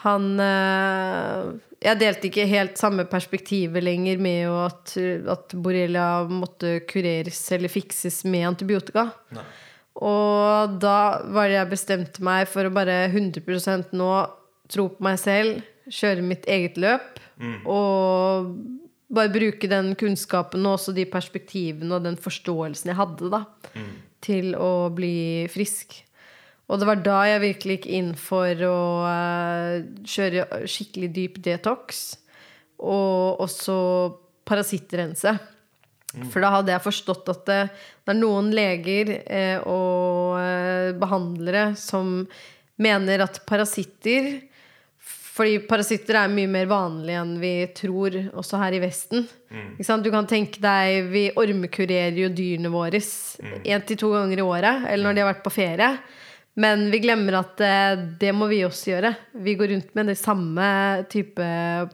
han eh, Jeg delte ikke helt samme perspektivet lenger med at, at borrelia måtte kureres eller fikses med antibiotika. Nei. Og da var det jeg bestemte meg for å bare 100 nå tro på meg selv, kjøre mitt eget løp, og bare bruke den kunnskapen og også de perspektivene og den forståelsen jeg hadde, da, til å bli frisk. Og det var da jeg virkelig gikk inn for å eh, kjøre skikkelig dyp detox, og også parasittrense. For da hadde jeg forstått at det, det er noen leger eh, og eh, behandlere som mener at parasitter Fordi parasitter er mye mer vanlig enn vi tror, også her i Vesten. Ikke sant? Du kan tenke deg Vi ormekurerer jo dyrene våre én til to ganger i året, eller når de har vært på ferie. Men vi glemmer at eh, det må vi også gjøre. Vi går rundt med de samme type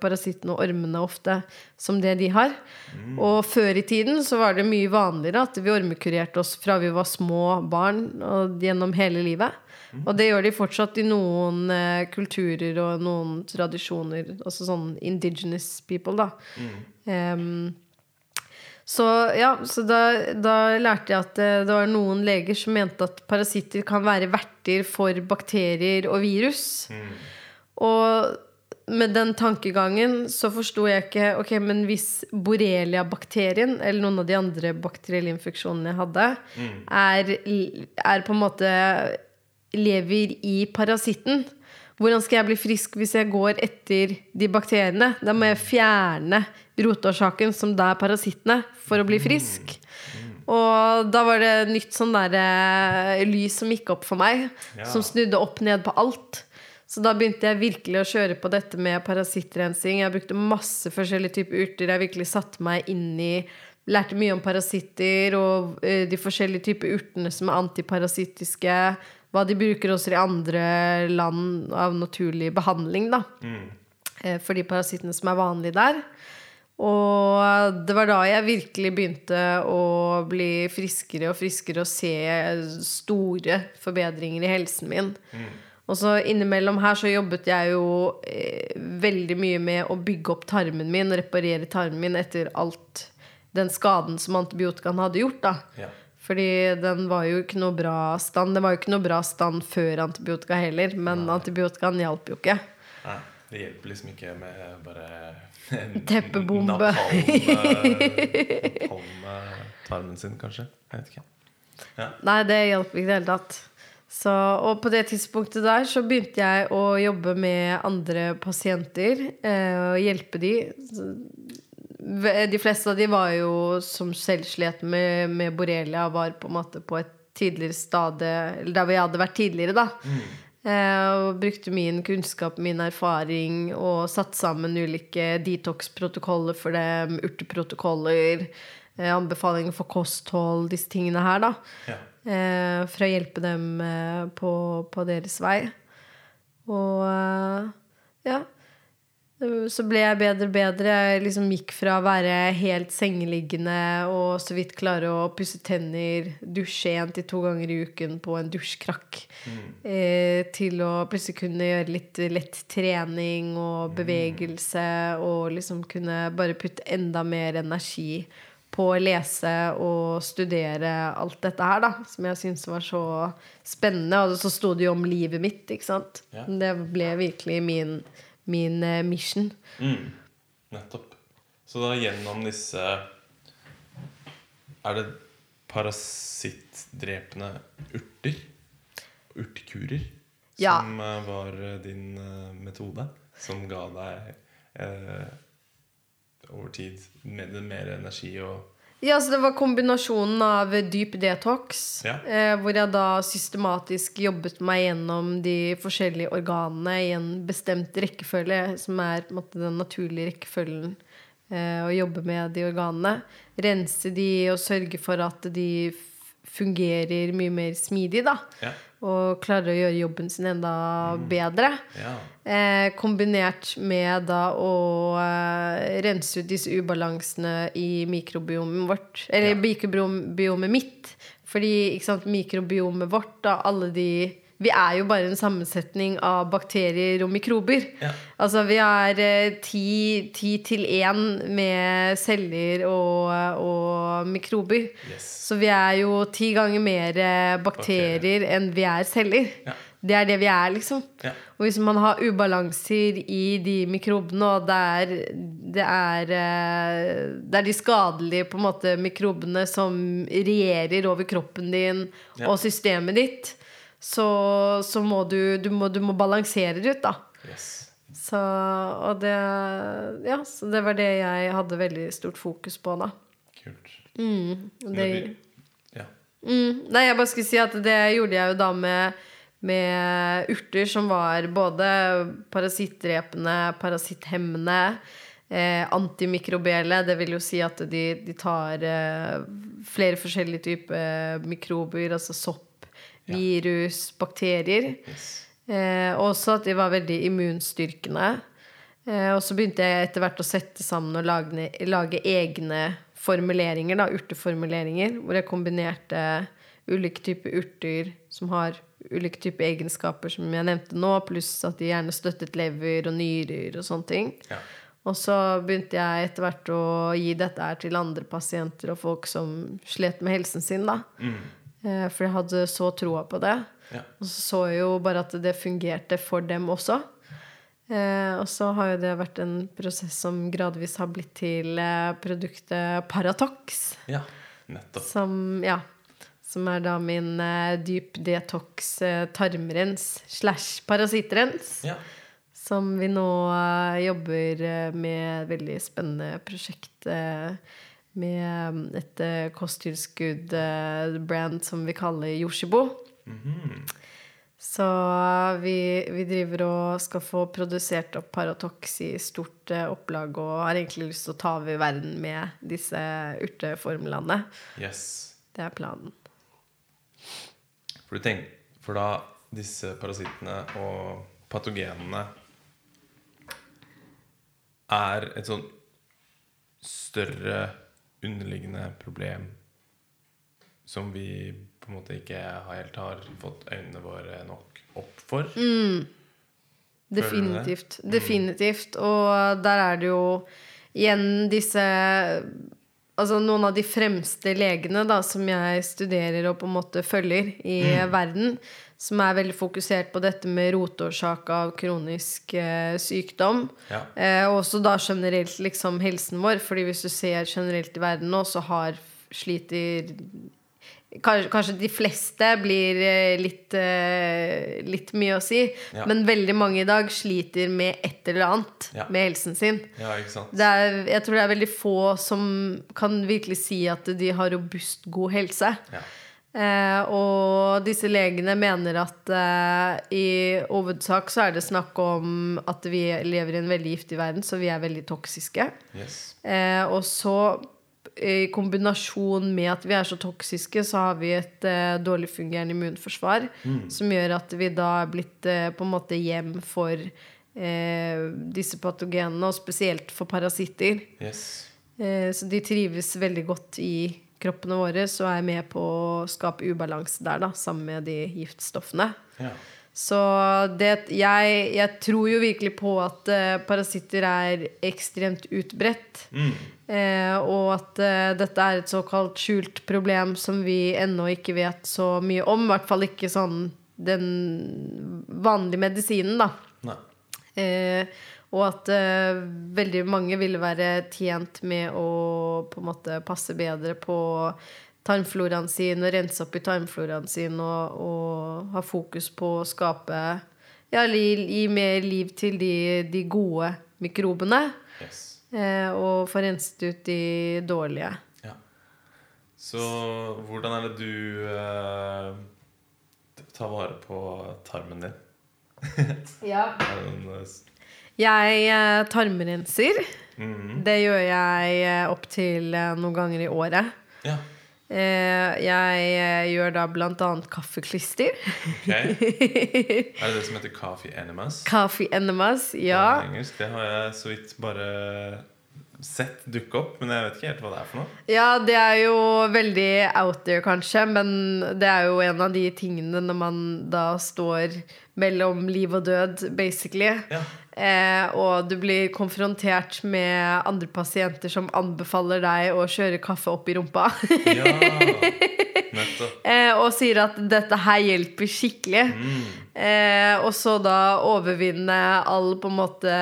parasittene og ormene ofte som det de har. Og før i tiden så var det mye vanligere at vi ormekurerte oss fra vi var små barn og gjennom hele livet. Og det gjør de fortsatt i noen eh, kulturer og noen tradisjoner. Altså sånn indigenous people, da. Em, så ja, så da, da lærte jeg at eh, det var noen leger som mente at parasitter kan være verter for bakterier og virus. Og med den tankegangen så forsto jeg ikke Ok, men hvis borrelia-bakterien, eller noen av de andre bakterielle infeksjonene jeg hadde, er, er på en måte lever i parasitten hvordan skal jeg bli frisk hvis jeg går etter de bakteriene? Da må jeg fjerne rotårsaken, som da er parasittene, for å bli frisk. Og da var det nytt sånn der eh, lys som gikk opp for meg, Ja. som snudde opp ned på alt. Så da begynte jeg virkelig å kjøre på dette med parasittrensing. Jeg brukte masse forskjellige typer urter. Jeg virkelig satte meg inn i Lærte mye om parasitter og eh, de forskjellige typer urtene som er antiparasittiske. Hva de bruker også i andre land av naturlig behandling, da. Mm. For de parasittene som er vanlige der. Og det var da jeg virkelig begynte å bli friskere og friskere og se store forbedringer i helsen min. Og så innimellom her så jobbet jeg jo eh, veldig mye med å bygge opp tarmen min reparere tarmen min etter alt den skaden som antibiotikaen hadde gjort. da. Ja. Fordi den var jo ikke noe bra stand. Det var jo ikke noe bra stand før antibiotika heller, men antibiotikaen hjalp jo ikke. Nei, det hjelper liksom ikke med bare Teppebombe. Napalm-tarmen sin, kanskje. Jeg vet ikke. Nei, det hjalp ikke i det hele tatt. Så, og på det tidspunktet der så begynte jeg å jobbe med andre pasienter eh, og hjelpe de. De fleste av de var jo som selv slet med, med borrelia, var på en måte på et tidligere stadie Eller der hvor jeg hadde vært tidligere, da. Mm. og brukte min kunnskap, min erfaring, og satt sammen ulike detox-protokoller for dem, urteprotokoller, eh, anbefalinger for kosthold, disse tingene her, da. Ja. Eh, for å hjelpe dem eh, på, på deres vei. Og eh, ja. Så ble jeg bedre og bedre. Jeg liksom gikk fra å være helt sengeliggende og så vidt klare å pusse tenner, dusje én til to ganger i uken på en dusjkrakk, eh, til å plutselig kunne gjøre litt lett trening og bevegelse og liksom kunne bare putte enda mer energi på å lese og studere alt dette her, da, som jeg syntes var så spennende. Og så sto det jo om livet mitt, ikke sant. Ja. Det ble virkelig min, min eh, mission. Mm. Nettopp. Så da gjennom disse Er det parasittdrepende urter? Urtekurer? Ja. Som eh, var eh, din metode? som ga deg eh, over tid mer, mer energi og Ja, så Det var kombinasjonen av dyp detox, Ja. eh, hvor jeg da systematisk jobbet meg gjennom de forskjellige organene i en bestemt rekkefølge, som er måte, den naturlige rekkefølgen eh, å jobbe med de organene. Rense de og sørge for at de fungerer mye mer smidig, da. Ja. Og klarer å gjøre jobben sin enda bedre. ja. Eh, kombinert med da å eh, rense ut disse ubalansene i mikrobiomet vårt. Eller Ja. mikrobiomet mitt. Fordi sant, mikrobiomet vårt, da, alle de Vi er jo bare en sammensetning av bakterier og mikrober. Ja. Altså vi er eh, ti, ti til én med celler og, og mikrober. Yes. Så vi er jo ti ganger mer bakterier, bakterier enn vi er celler. Ja. Det er det vi er, liksom. Ja. Og hvis man har ubalanser i de mikrobene, og det er, det er, eh, det er de skadelige på en måte, mikrobene som regjerer over kroppen din Ja. og systemet ditt, så, så må du, du, må, du må balansere det ut, da. Yes. Så, og det, ja, så det var det jeg hadde veldig stort fokus på, da. Kult. Mm, det, ja. Mm, nei, jeg bare skulle si at det gjorde jeg jo da med, med urter som var både parasittdrepende, parasitthemmende, eh, antimikrobielle. Det vil jo si at de, de tar eh, flere forskjellige typer mikrober, altså sopp, virus, bakterier. Yes. Eh, også at de var veldig immunstyrkende. Eh, og så begynte jeg etter hvert å sette sammen og lage, lage egne formuleringer, da, urteformuleringer, hvor jeg kombinerte ulike typer urter som har ulike typer egenskaper, som jeg nevnte nå, pluss at de gjerne støttet lever og nyrer og sånne ting. Ja. Og så begynte jeg etter hvert å gi dette her til andre pasienter og folk som slet med helsen sin, da. Eh, For jeg hadde så troa på det. Ja. Og så så jeg jo bare at det fungerte for dem også. Eh, og så har jo det vært en prosess som gradvis har blitt til eh, produktet Paratox. ja. Nettopp. Som, ja, som er da min eh, dyp detox eh, tarmrens slash parasittrens. Ja. Som vi nå eh, jobber eh, med et veldig spennende prosjekt eh, med mm, et uh, kosttilskudd-brand som vi kaller Yoshibo. Så vi, vi driver og skal få produsert opp Paratox i stort eh, opplag og har egentlig lyst til å ta over verden med disse urteformlene. Yes. Det er planen. For, du tenk, for da disse parasittene og patogenene er et sånn større underliggende problem som vi på en måte ikke helt har fått øynene våre nok opp for. Definitivt. Definitivt. Og der er det jo igjen disse Altså noen av de fremste legene da, som jeg studerer og på en måte følger i verden, som er veldig fokusert på dette med roteårsak av kronisk eh, sykdom. Ja. Eh, og også da generelt liksom helsen vår, fordi hvis du ser generelt i verden nå, så har sliter Kanskje, kanskje de fleste blir eh, litt, eh, litt mye å si, Ja. men veldig mange i dag sliter med et eller annet Ja. med helsen sin. Ja, ikke sant? Det er, jeg tror det er veldig få som kan virkelig si at de har robust, god helse. Ja. Eh, og disse legene mener at eh, i hovedsak så er det snakk om at vi lever i en veldig giftig verden, så vi er veldig toksiske. Yes. Eh, og så i kombinasjon med at vi er så toksiske, så har vi et eh, dårlig fungerende immunforsvar. Som gjør at vi da er blitt eh, på en måte hjem for eh, disse patogenene, og spesielt for parasitter. Yes. Eh, så de trives veldig godt i kroppene våre, så er jeg med på å skape ubalanse der, da, sammen med de giftstoffene. Ja. Så det, jeg, jeg tror jo virkelig på at uh, parasitter er ekstremt utbredt. Eh, og at eh, dette er et såkalt skjult problem som vi ennå ikke vet så mye om. I hvert fall ikke sånn den vanlige medisinen, da. Nei. Eh, og at uh, veldig mange ville være tjent med å på en måte passe bedre på tarmfloraen sin og rense opp i tarmfloraen sin og, og ha fokus på å skape ja, gi, gi mer liv til de, de gode mikrobene. Yes. Eh, og få renset ut de dårlige. Ja. Så hvordan er det du eh, tar vare på tarmen din? Ja. Det en, eh, Jeg tarmrenser. tarmrenser. -hmm. Det gjør jeg eh, opptil eh, noen ganger i året. Ja. Jeg gjør da annet kaffeklister. Okay. Er det det som heter coffee enemas? Coffee enemas, ja. engelsk? Det har jeg så vidt bare sett dukke opp, men jeg vet ikke helt hva det er for noe. Ja, det er jo veldig out there, kanskje, men det er jo en av de tingene når man da står mellom liv og død, basically. Ja. Eh, og du blir konfrontert med andre pasienter som anbefaler deg å kjøre kaffe opp i rumpa. Ja, og sier at dette her hjelper skikkelig. Eh, og så da overvinne all på en måte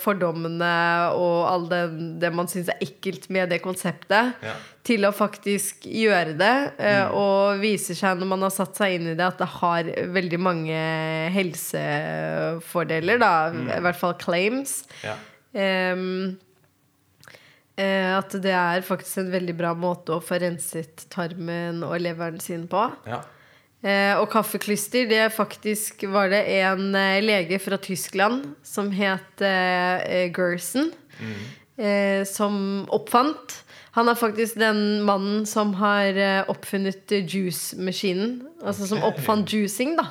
fordommene og all det, det man syns er ekkelt med det konseptet, Ja. til å faktisk gjøre det. Eh, Og viser seg når man har satt seg inn i det, at det har veldig mange helsefordeler, da. I hvert fall claims. Ja. Eh, at det er faktisk en veldig bra måte å få renset tarmen og leveren sin på. ja. Eh, og kaffeklyster, det faktisk var det en eh, lege fra Tyskland som het eh, eh, Gerson, eh, som oppfant. Han er faktisk den mannen som har eh, oppfunnet eh, juice-maskinen. Altså som oppfant juicing, da.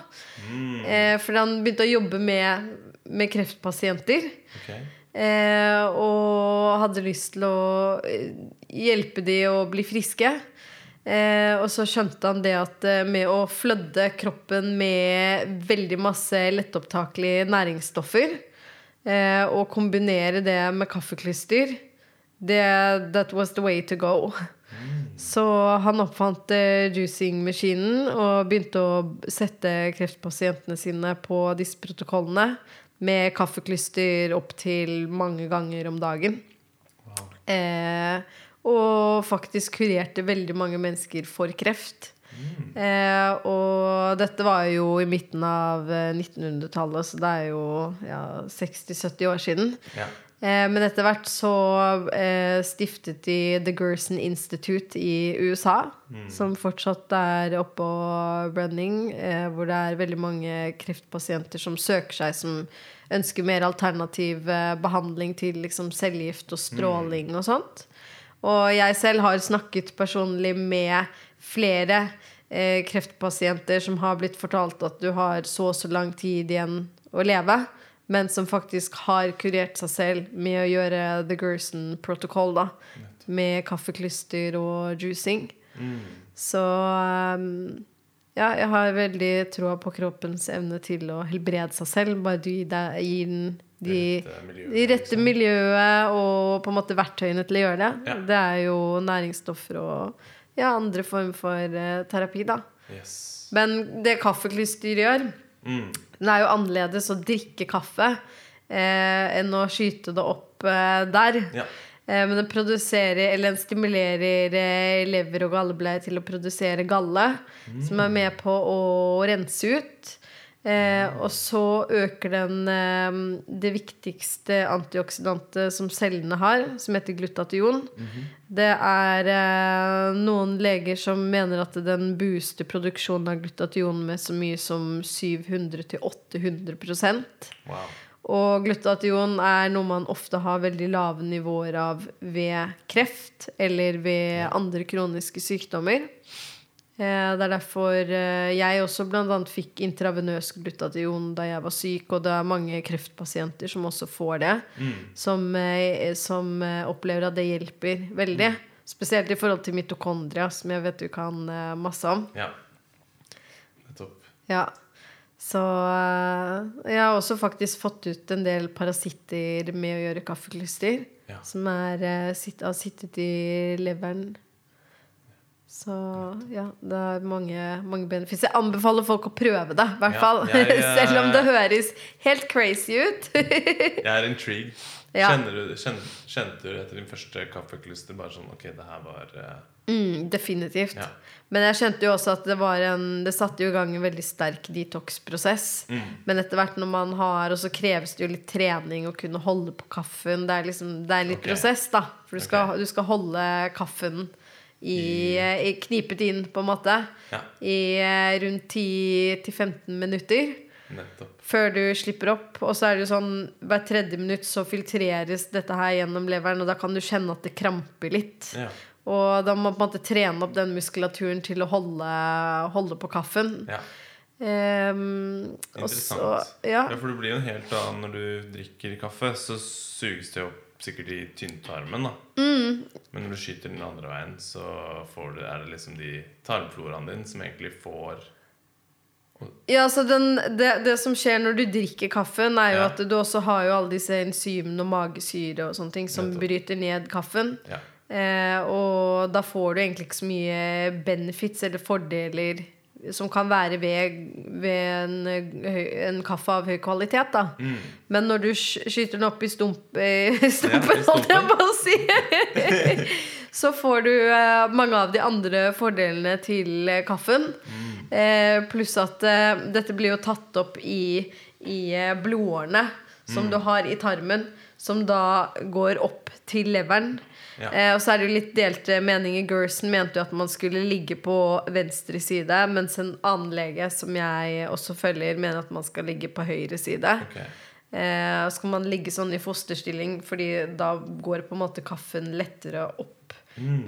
Eh, fordi han begynte å jobbe med, med kreftpasienter. Ok. Eh, og hadde lyst til å eh, hjelpe de å bli friske. Eh, og så skjønte han det at med å flødde kroppen med veldig masse lettopptakelige næringsstoffer, og kombinere det med kaffeklyster, det, that was the way to go. Så han oppfant juicing-maskinen og begynte å sette kreftpasientene sine på disse protokollene med kaffeklyster opptil mange ganger om dagen. Eh, og faktisk kurerte veldig mange mennesker for kreft. Eh, og dette var jo i midten av eh, 1900-tallet, så det er jo ja, 60-70 år siden. Ja. Eh, men etter hvert så eh, stiftet de The Gerson Institute i USA, som fortsatt er oppe og running, eh, hvor det er veldig mange kreftpasienter som søker seg, som ønsker mer alternativ eh, behandling til liksom, cellegift og stråling og sånt. Og jeg selv har snakket personlig med flere eh, kreftpasienter som har blitt fortalt at du har så og så lang tid igjen å leve, men som faktisk har kurert seg selv med å gjøre The Gerson Protocol, da. Med kaffeklyster og juicing. Så um, ja, jeg har veldig troa på kroppens evne til å helbrede seg selv. Bare du gir den de, de rette liksom. miljøet og på en måte verktøyene til å gjøre det. Ja. Det er jo næringsstoffer og ja, andre form for uh, terapi, da. Yes. Men det kaffeklyster gjør, Mm. Det er jo annerledes å drikke kaffe eh, enn å skyte det opp eh, der. Ja. Eh, men den produserer, eller den stimulerer eh, lever og gallebleie til å produsere galle, som er med på å rense ut. Eh, og så øker den eh, det viktigste antioksidantet som cellene har, som heter glutation. Det er eh, noen leger som mener at den booster produksjonen av glutation med så mye som 700-800 Wow. og glutation er noe man ofte har veldig lave nivåer av ved kreft eller ved andre kroniske sykdommer. Eh, Det er derfor eh, jeg også bl.a. fikk intravenøs glutation da jeg var syk, og det er mange kreftpasienter som også får det, som, eh, som opplever at det hjelper veldig. Spesielt i forhold til mitokondria, som jeg vet du kan masse om. Ja. Nettopp. Ja. Så jeg har også faktisk fått ut en del parasitter med å gjøre kaffeklyster. Ja. Som er, har sittet i leveren. Så ja, det er mange, mange benefits. Jeg anbefaler folk å prøve det, i hvert Ja, fall. jeg, eh, Selv om det høres helt crazy ut. Jeg er intrigued. Ja. Du, kjen- kjente du etter din første kaffekluster bare sånn Ok, det her var uh... Mm, definitivt. Ja. Men jeg skjønte jo også at det var en Det satte jo i gang en veldig sterk detox-prosess. Mm. Men etter hvert når man har Og så kreves det jo litt trening å kunne holde på kaffen. Det er liksom Det er litt okay. prosess, da. For du skal, okay. du skal holde kaffen i, i knipet inn, på en måte. Ja. I eh, rundt 10-15 minutter. Nettopp. Før du slipper opp. Og så er det jo sånn hvert tredje minutt så filtreres dette her gjennom leveren, og da kan du kjenne at det kramper litt. Ja. Og da må man på en måte trene opp den muskulaturen til å holde, holde på kaffen. ja. Ehm, og så Interessant. ja. Ja, for det blir jo en helt annen når du drikker kaffe. Så suges det opp sikkert i tynntarmen, da. Mm. Men når du skyter den andre veien, så får du, er det liksom de tarmfloraene dine som egentlig får ja, så den, det, det som skjer når du drikker kaffen, er jo Ja. at du også har jo alle disse enzymene og magesyre og sånne ting som bryter ned kaffen. Ja. Eh, og da får du egentlig ikke så mye benefits eller fordeler som kan være ved, ved en, en kaffe av høy kvalitet. Da. Mm. Men når du skyter den opp i stump, stumpen, i holdt jeg stumpen. på å si, så får du eh, mange av de andre fordelene til eh, kaffen. Mm. Eh, pluss at eh, dette blir jo tatt opp i, i eh, blodårene som Mm. du har i tarmen, som da går opp til leveren. Ja. Eh, og så er det jo litt delte meninger. Gerson mente jo at man skulle ligge på venstre side, mens en annen lege som jeg også følger, mener at man skal ligge på høyre side. Okay. Eh, og skal man ligge sånn i fosterstilling, Fordi da går på en måte kaffen lettere opp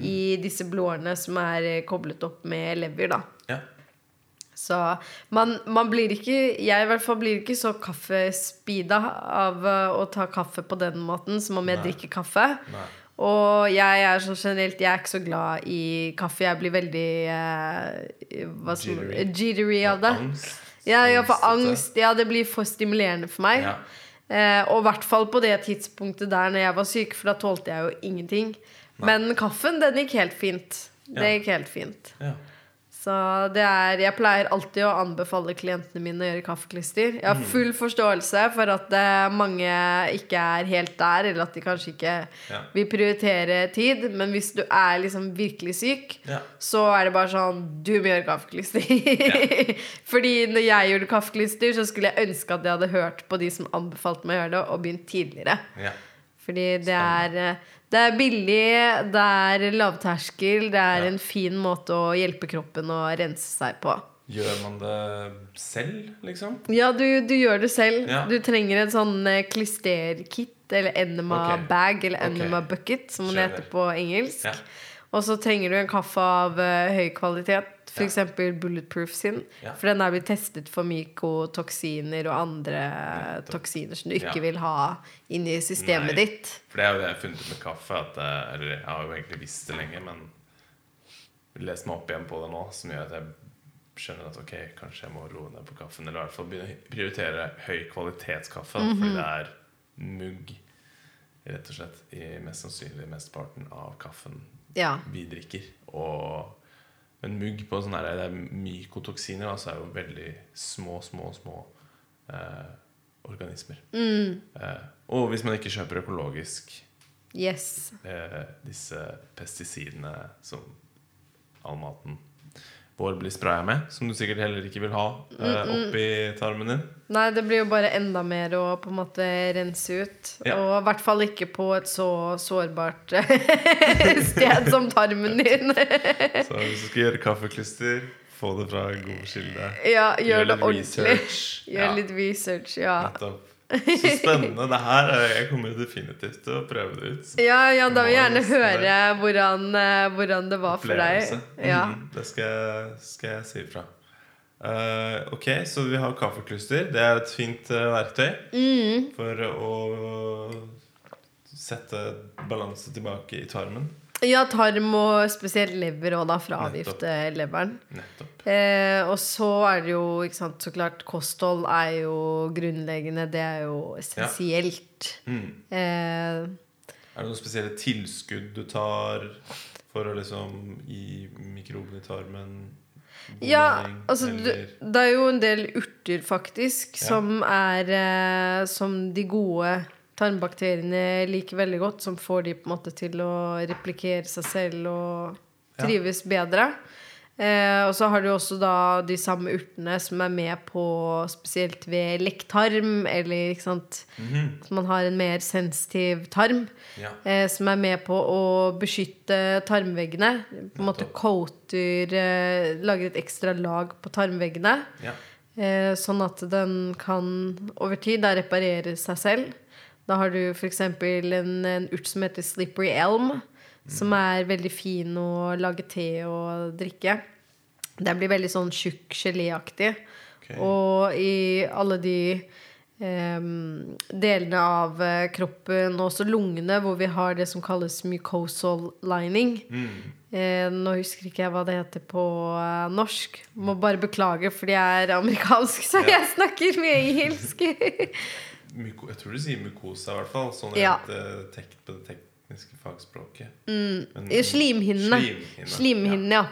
i disse blodårene som er eh, koblet opp med lever. da Ja. så man, man blir ikke Jeg i hvert fall blir ikke så kaffespeeda av eh, å ta kaffe på den måten som om jeg Nei. drikker kaffe. Nei. Og jeg er så generelt Jeg er ikke så glad i kaffe. Jeg blir veldig eh, som, Jittery. jittery av det. Angst. Ja, jeg for angst Ja, det blir for stimulerende for meg. Ja. Eh, og i hvert fall på det tidspunktet der når jeg var syk, for da tålte jeg jo ingenting. Men kaffen, den gikk helt fint. Det gikk helt fint. Ja. Så det er Jeg pleier alltid å anbefale klientene mine å gjøre kaffeklister. Jeg Mm. har full forståelse for at mange ikke er helt der, eller at de kanskje ikke Ja. vil prioritere tid. Men hvis du er liksom virkelig syk, Ja. så er det bare sånn Du må gjøre kaffeklister. Fordi når jeg gjorde kaffeklister, så skulle jeg ønske at jeg hadde hørt på de som anbefalte meg å gjøre det, og begynt tidligere. Ja. Fordi det er, eh, det er billig, det er lavterskel, det er Ja. en fin måte å hjelpe kroppen å rense seg på. Gjør man det selv, liksom? Ja, du, du gjør det selv. Ja. Du trenger en sånn eh, klisterkit, eller enema Ok. bag, eller Ok. enema bucket, som det heter på engelsk. Ja. Og så trenger du en kaffe av uh, høy kvalitet, Ja. f.eks. Bulletproof sin. Ja. For den er blitt testet for mykotoksiner og andre toksiner som du ikke Ja. vil ha inni systemet Nei. ditt. For det er jo det jeg har funnet ut med kaffe. At det, eller jeg har jo egentlig visst det lenge, men lest meg opp igjen på det nå, som gjør at jeg skjønner at ok, kanskje jeg må roe ned på kaffen. Eller i hvert fall begynne å prioritere høy kvalitetskaffe. da, Fordi det er mugg, rett og slett, i mest sannsynlig mesteparten av kaffen Ja. vi drikker. Og en mugg på sånne her, det er mykotoksiner, altså er jo veldig små, små, små eh, organismer. Eh, og hvis man ikke kjøper økologisk Yes. eh, disse pesticidene som all maten vår blir spraya med, som du sikkert heller ikke vil ha eh, oppi tarmen din. Nei, det blir jo bare enda mer å på en måte rense ut. Ja. Og i hvert fall ikke på et så sårbart sted som tarmen din. Så hvis du skal gjøre kaffeklister få det fra god kilde. ja, gjør, det ordentlig. research. Gjør Ja. litt research, ja. Nettopp. Så spennende. Det her eh, Jeg kommer definitivt til å prøve det ut. Ja, ja, da vil jeg gjerne høre hvordan, eh, hvordan det var for deg. Ja. Mm, det skal, skal jeg si ifra. Uh, ok, så vi har kaffekluster. Det er et fint uh, verktøy Mm. for å sette balanse tilbake i tarmen. Ja, tarm og spesielt lever òg, da, for å Nettopp. avgifte leveren. Nettopp. Eh, og så er det jo, ikke sant, så klart, kosthold er jo grunnleggende. Det er jo essensielt. Mm. Eh, Er det noen spesielle tilskudd du tar for å liksom gi mikrobene i tarmen Ja, altså det er jo en del urter, faktisk, Ja. som er eh, Som de gode tarmbakteriene liker veldig godt. Som får de på en måte til å replikere seg selv og trives bedre. Eh, og så har du også da de samme urtene som er med på spesielt ved lekktarm, eller ikke sant Så man har en mer sensitiv tarm. Ja. Eh, som er med på å beskytte tarmveggene. På en måte coater eh, Lager et ekstra lag på tarmveggene. Ja. Eh, sånn at den kan over tid da reparere seg selv. Da har du f.eks. En, en urt som heter slippery elm, som er veldig fin å lage te og drikke. Den blir veldig sånn tjukk geléaktig. Okay. Og i alle de em, delene av eh, kroppen, og også lungene, hvor vi har det som kalles mucosal lining. Eh, nå husker ikke jeg hva det heter på eh, norsk. Må bare beklage, fordi jeg er amerikansk, så jeg snakker mye engelsk. Jeg tror du sier mykosa, i hvert fall. Sånn Ja. helt tekt tek, på det tekniske fagspråket. Mm. Slimhinnene. Slimhinne, Slimhinnene, ja.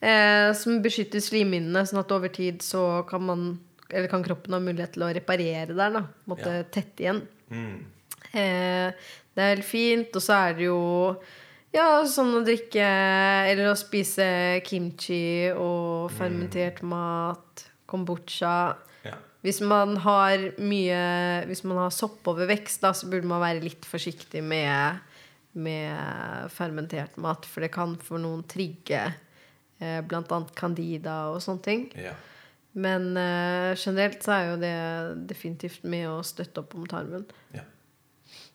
Eh, som beskytter slimhinnene, sånn at over tid så kan man Eller kan kroppen ha mulighet til å reparere der, da. Måtte Ja. tette igjen. Mm. Eh, det er helt fint. Og så er det jo ja, sånn å drikke eller å spise kimchi og fermentert mat, kombucha. Hvis man har mye Hvis man har soppovervekst, da, så burde man være litt forsiktig med, med fermentert mat. For det kan for noen trigge eh, annet candida og sånne ting. ja. Men eh, generelt så er jo det definitivt med å støtte opp om tarmen. Ja.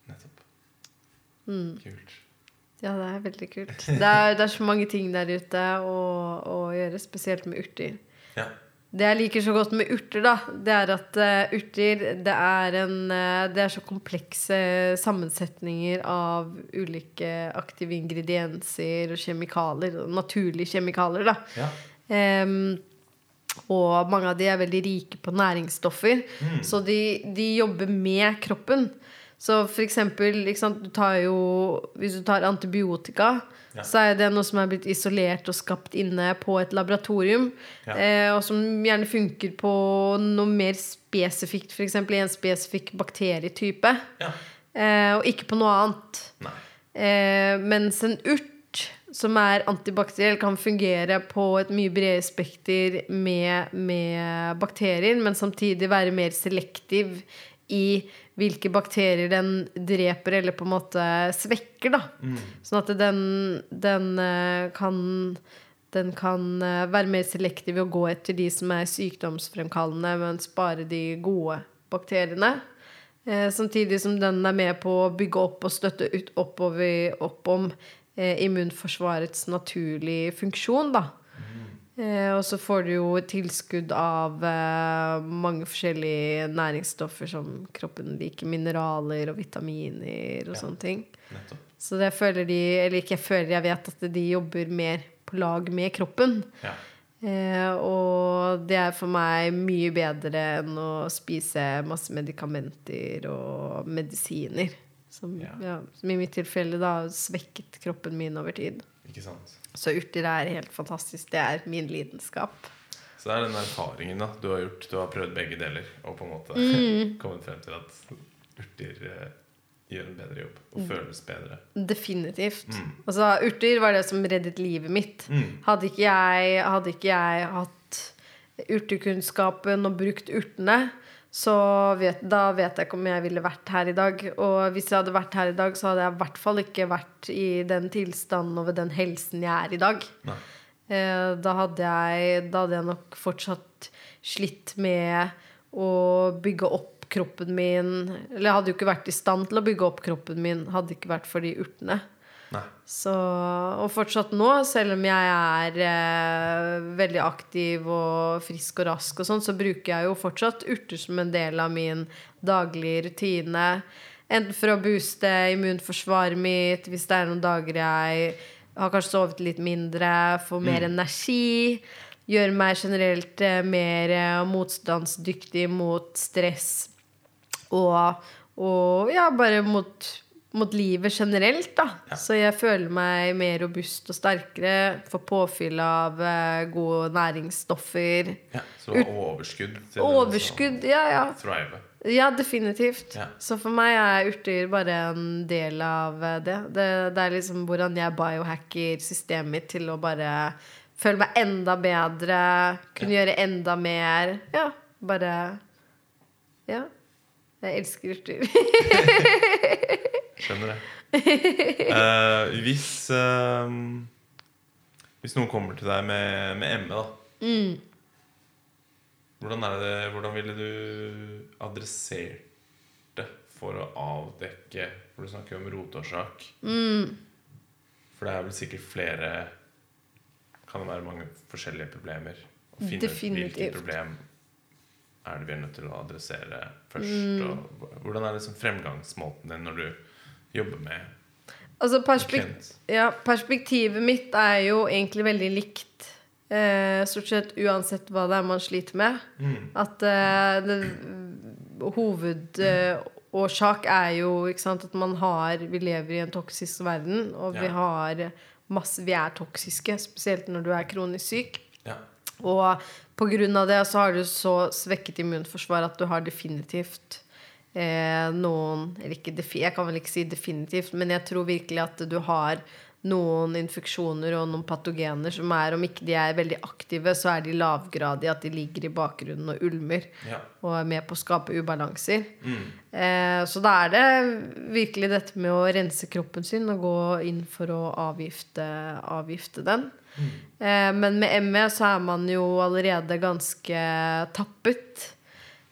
Nettopp. Mm. Kult. Ja, det er veldig kult. Det er, det er så mange ting der ute å, å gjøre, spesielt med urter. Ja. Det jeg liker så godt med urter, da, det er at uh, urter det er, en, uh, det er så komplekse sammensetninger av ulike aktive ingredienser og kjemikalier. Naturlige kjemikalier, da. ja. Um, og mange av de er veldig rike på næringsstoffer. Så de, de jobber med kroppen. Så for eksempel, sant, du tar jo Hvis du tar antibiotika, Ja. så er det noe som er blitt isolert og skapt inne på et laboratorium. Ja. Eh, og som gjerne funker på noe mer spesifikt, f.eks. i en spesifikk bakterietype. ja. Eh, og ikke på noe annet. Eh, mens en urt som er antibakteriell, kan fungere på et mye bredere spekter med, med bakterier, men samtidig være mer selektiv i hvilke bakterier den dreper eller på en måte svekker. Da. Sånn at den, den eh, kan den kan eh, være mer selektiv i å gå etter de som er sykdomsfremkallende, men spare de gode bakteriene. Eh, samtidig som den er med på å bygge opp og støtte ut oppover, opp om eh, immunforsvarets naturlige funksjon, da. Eh, og så får du jo tilskudd av eh, mange forskjellige næringsstoffer som kroppen liker. Mineraler og vitaminer og Ja. sånne ting. Nettopp. Så det føler de Eller ikke jeg føler, jeg vet at de jobber mer på lag med kroppen. Ja. Eh, og det er for meg mye bedre enn å spise masse medikamenter og medisiner. Som, Ja. som i mitt tilfelle da svekket kroppen min over tid. Ikke sant. Så urter er helt fantastisk. Det er min lidenskap. Så det er den erfaringen da du har gjort. Du har prøvd begge deler og på en måte Mm. kommet frem til at urter eh, gjør en bedre jobb Mm. og føles bedre. Definitivt. Altså, urter var det som reddet livet mitt. Mm. Hadde, ikke jeg, hadde ikke jeg hatt urtekunnskapen og brukt urtene, så vet, da vet jeg ikke om jeg ville vært her i dag. Og hvis jeg hadde vært her i dag, så hadde jeg i hvert fall ikke vært i den tilstanden og ved den helsen jeg er i dag. Eh, da, hadde jeg, da hadde jeg nok fortsatt slitt med å bygge opp kroppen min. Eller jeg hadde jo ikke vært i stand til å bygge opp kroppen min hadde det ikke vært for de urtene. Så, og fortsatt nå, selv om jeg er eh, veldig aktiv og frisk og rask, og sånn, så bruker jeg jo fortsatt urter som en del av min daglige rutine. Enten for å booste immunforsvaret mitt hvis det er noen dager jeg har kanskje sovet litt mindre, får mer energi. Gjør meg generelt eh, mer eh, motstandsdyktig mot stress og, og ja, bare mot, mot livet generelt, da. Ja. Så jeg føler meg mer robust og sterkere. Får påfyll av uh, gode næringsstoffer. Ja, så overskudd til Overskudd, ja, ja. thrive. Ja, definitivt. Ja. Så for meg er urter bare en del av eh, det. Det, det er liksom hvordan jeg biohacker systemet mitt til å bare føle meg enda bedre, kunne gjøre enda mer. Ja, bare Ja. Jeg elsker urter. Skjønner det. Eh, hvis eh, Hvis noen kommer til deg med, med ME, da. Mm. Hvordan, er det, hvordan ville du adressert det for å avdekke For du snakker jo om rotårsak. Mm. For det er vel sikkert flere Kan det være mange forskjellige problemer? Å finne ut Definitivt. hvilket problem er det vi er nødt til å adressere først. Mm. Og hvordan er liksom fremgangsmåten din når du jobber med Altså perspek ja, perspektivet mitt er jo egentlig veldig likt. Eh, stort sett uansett hva det er man sliter med. Mm. At eh, det, hovedårsak er jo sant, at man har Vi lever i en toksisk verden, og vi har masse Vi er toksiske, spesielt når du er kronisk syk. Ja. Og av det så har du så svekket immunforsvar at du har definitivt eh, noen Eller ikke jeg kan vel ikke si definitivt, men jeg tror virkelig at du har noen infeksjoner og noen patogener som er, om ikke de er veldig aktive, så er de lavgradige, at de ligger i bakgrunnen og ulmer Ja. og er med på å skape ubalanser. Mm. Eh, så da er det virkelig dette med å rense kroppen sin og gå inn for å avgifte, avgifte den. Eh, men med ME så er man jo allerede ganske tappet.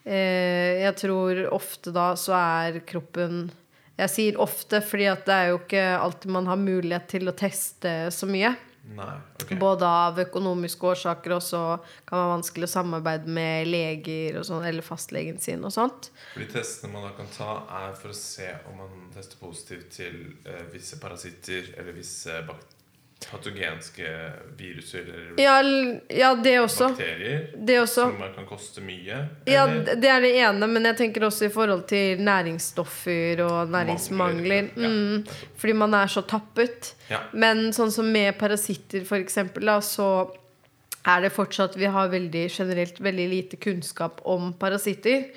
Eh, jeg tror ofte da så er kroppen Jeg sier ofte fordi at det er jo ikke alltid man har mulighet til å teste så mye. Nei. okay. Både av økonomiske årsaker, og så kan det være vanskelig å samarbeide med leger og sånn, eller fastlegen sin og sånt. For De testene man da kan ta, er for å se om man tester positivt til eh, visse parasitter eller visse bak patogenske viruser eller Ja, ja det også. bakterier. Det også. Som kan koste mye. Ja, eller- det er det ene, men jeg tenker også i forhold til næringsstoffer og næringsmangler. Mm, fordi man er så tappet. Ja. Men sånn som med parasitter, for da, så er det fortsatt Vi har veldig, generelt veldig lite kunnskap om parasitter.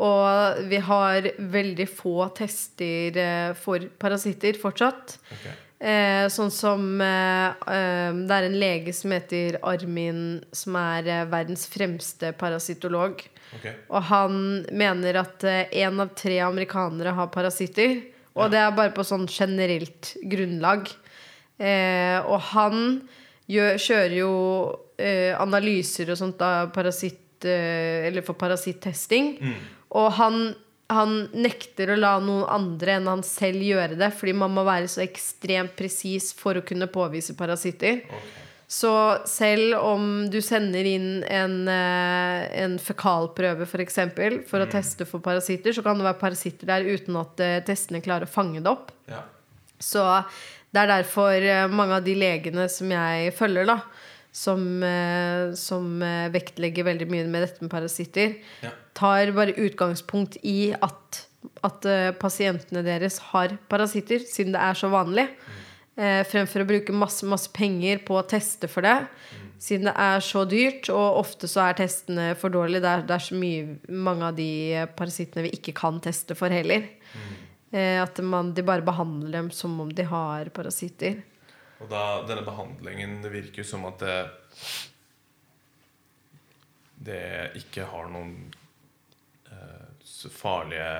Og vi har veldig få tester eh, for parasitter fortsatt. Ok. Eh, sånn som eh, eh, Det er en lege som heter Armin, som er eh, verdens fremste parasitolog. Okay. Og han mener at én av tre amerikanere har parasitter. Og det er bare på sånn generelt grunnlag. Eh, og han gjør, kjører jo eh, analyser og sånt av parasitt, eh, eller for parasittesting. Og han, han nekter å la noen andre enn han selv gjøre det, fordi man må være så ekstremt presis for å kunne påvise parasitter. Okay. Så selv om du sender inn en, eh, en fekalprøve for, eksempel, for å teste for parasitter, så kan det være parasitter der uten at eh, testene klarer å fange det opp. Ja. Så det er derfor eh, mange av de legene som jeg følger, da, som, eh, som eh, vektlegger veldig mye med dette med parasitter, Ja. tar bare utgangspunkt i at, at eh, pasientene deres har parasitter, siden det er så vanlig. Eh, fremfor å bruke masse, masse penger på å teste for det. Siden det er så dyrt, og ofte så er testene for dårlige. Det er, det er så mye, mange av de parasittene vi ikke kan teste for heller. Eh, at man, de bare behandler dem som om de har parasitter. Og da, denne behandlingen Det virker som at det Det ikke har noen eh, farlige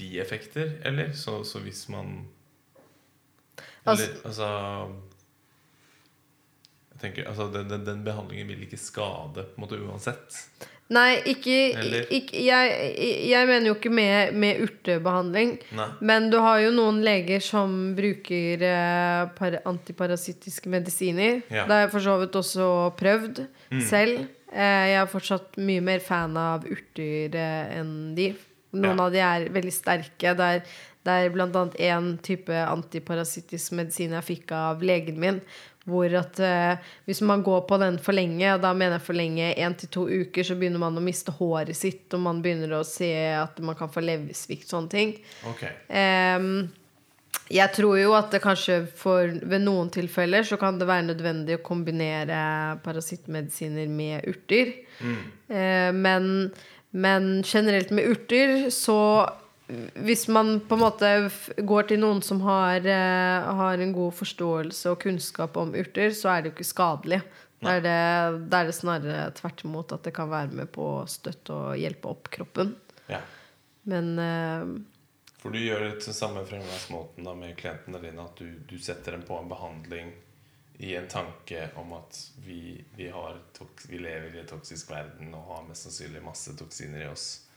bieffekter, eller? Så, så hvis man Eller Altså- altså Jeg tenker, altså den, den, den behandlingen vil ikke skade på en måte uansett. Nei, ikke, ikke jeg, jeg mener jo ikke med, med urtebehandling. Nei. Men du har jo noen leger som bruker eh, antiparasittiske medisiner. Ja. Det har jeg for så vidt også prøvd selv. Eh, jeg er fortsatt mye mer fan av urter eh, enn de. Noen Ja. av de er veldig sterke. Det er, det er annet én type antiparasittisk medisin jeg fikk av legen min. Hvor at eh, hvis man går på den for lenge, da mener jeg for lenge én til to uker, så begynner man å miste håret sitt, og man begynner å se at man kan få leversvikt, sånne ting. Okay. Ehm, jeg tror jo at det kanskje for, ved noen tilfeller så kan det være nødvendig å kombinere parasittmedisiner med urter. Eh, men, Men generelt med urter, så hvis man på en måte går til noen som har, eh, har en god forståelse og kunnskap om urter, så er det jo ikke skadelig. Da er det, er det snarere tvert imot at det kan være med på å støtte og hjelpe opp kroppen. Ja. Men uh, For du gjør det til samme fremgangsmåten da med klientene dine, at du, du setter dem på en behandling i en tanke om at vi, vi, vi lever i en toksisk verden og har mest sannsynlig masse toksiner i oss.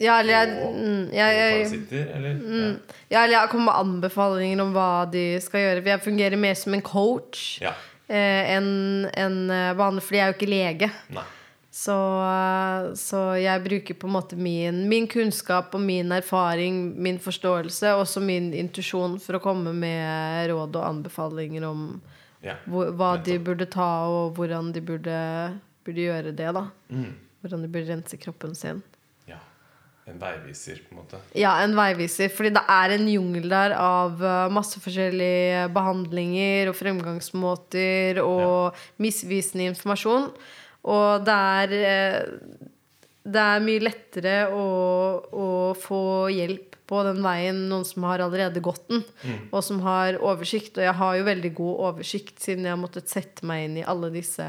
Ja, eller jeg, Og- mm, jeg, jeg, parasitter, eller? ja, eller jeg kommer med anbefalinger om hva de skal gjøre. For jeg fungerer mer som en coach Ja. eh, enn en eh, vanlig, fordi jeg er jo ikke lege. Nei. Så, så jeg bruker på en måte min, min kunnskap og min erfaring, min forståelse, og også min intuisjon for å komme med råd og anbefalinger om Ja. hvor, hva de burde ta, og hvordan de burde, burde gjøre det. da Mm. Hvordan de burde rense kroppen sin. Ja. En veiviser, på en måte. Ja, en veiviser. Fordi det er en jungel der av uh, masse forskjellige behandlinger og fremgangsmåter og misvisende informasjon. Og det er eh, Det er mye lettere å, å få hjelp på den veien noen som har allerede gått den, og som har oversikt. Og jeg har jo veldig god oversikt, siden jeg har måttet sette meg inn i alle disse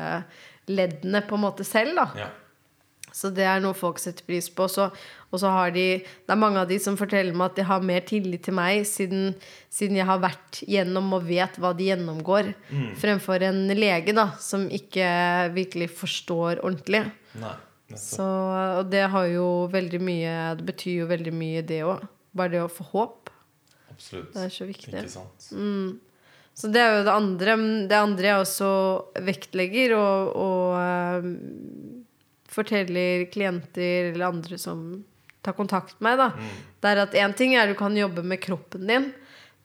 leddene på en måte selv. da Ja. Så det er noe folk setter pris på. Så, og så har de Det er mange av de som forteller meg at de har mer tillit til meg siden, siden jeg har vært gjennom og vet hva de gjennomgår, fremfor en lege da som ikke virkelig forstår ordentlig. Nei. Så, og det har jo veldig mye Det betyr jo veldig mye, det òg. Bare det å få håp. Absolutt. Det er så viktig. Sant? Så det er jo det andre. Men Det andre jeg også vektlegger og, og eh, forteller klienter eller andre som tar kontakt med meg, da, det er at én ting er du kan jobbe med kroppen din,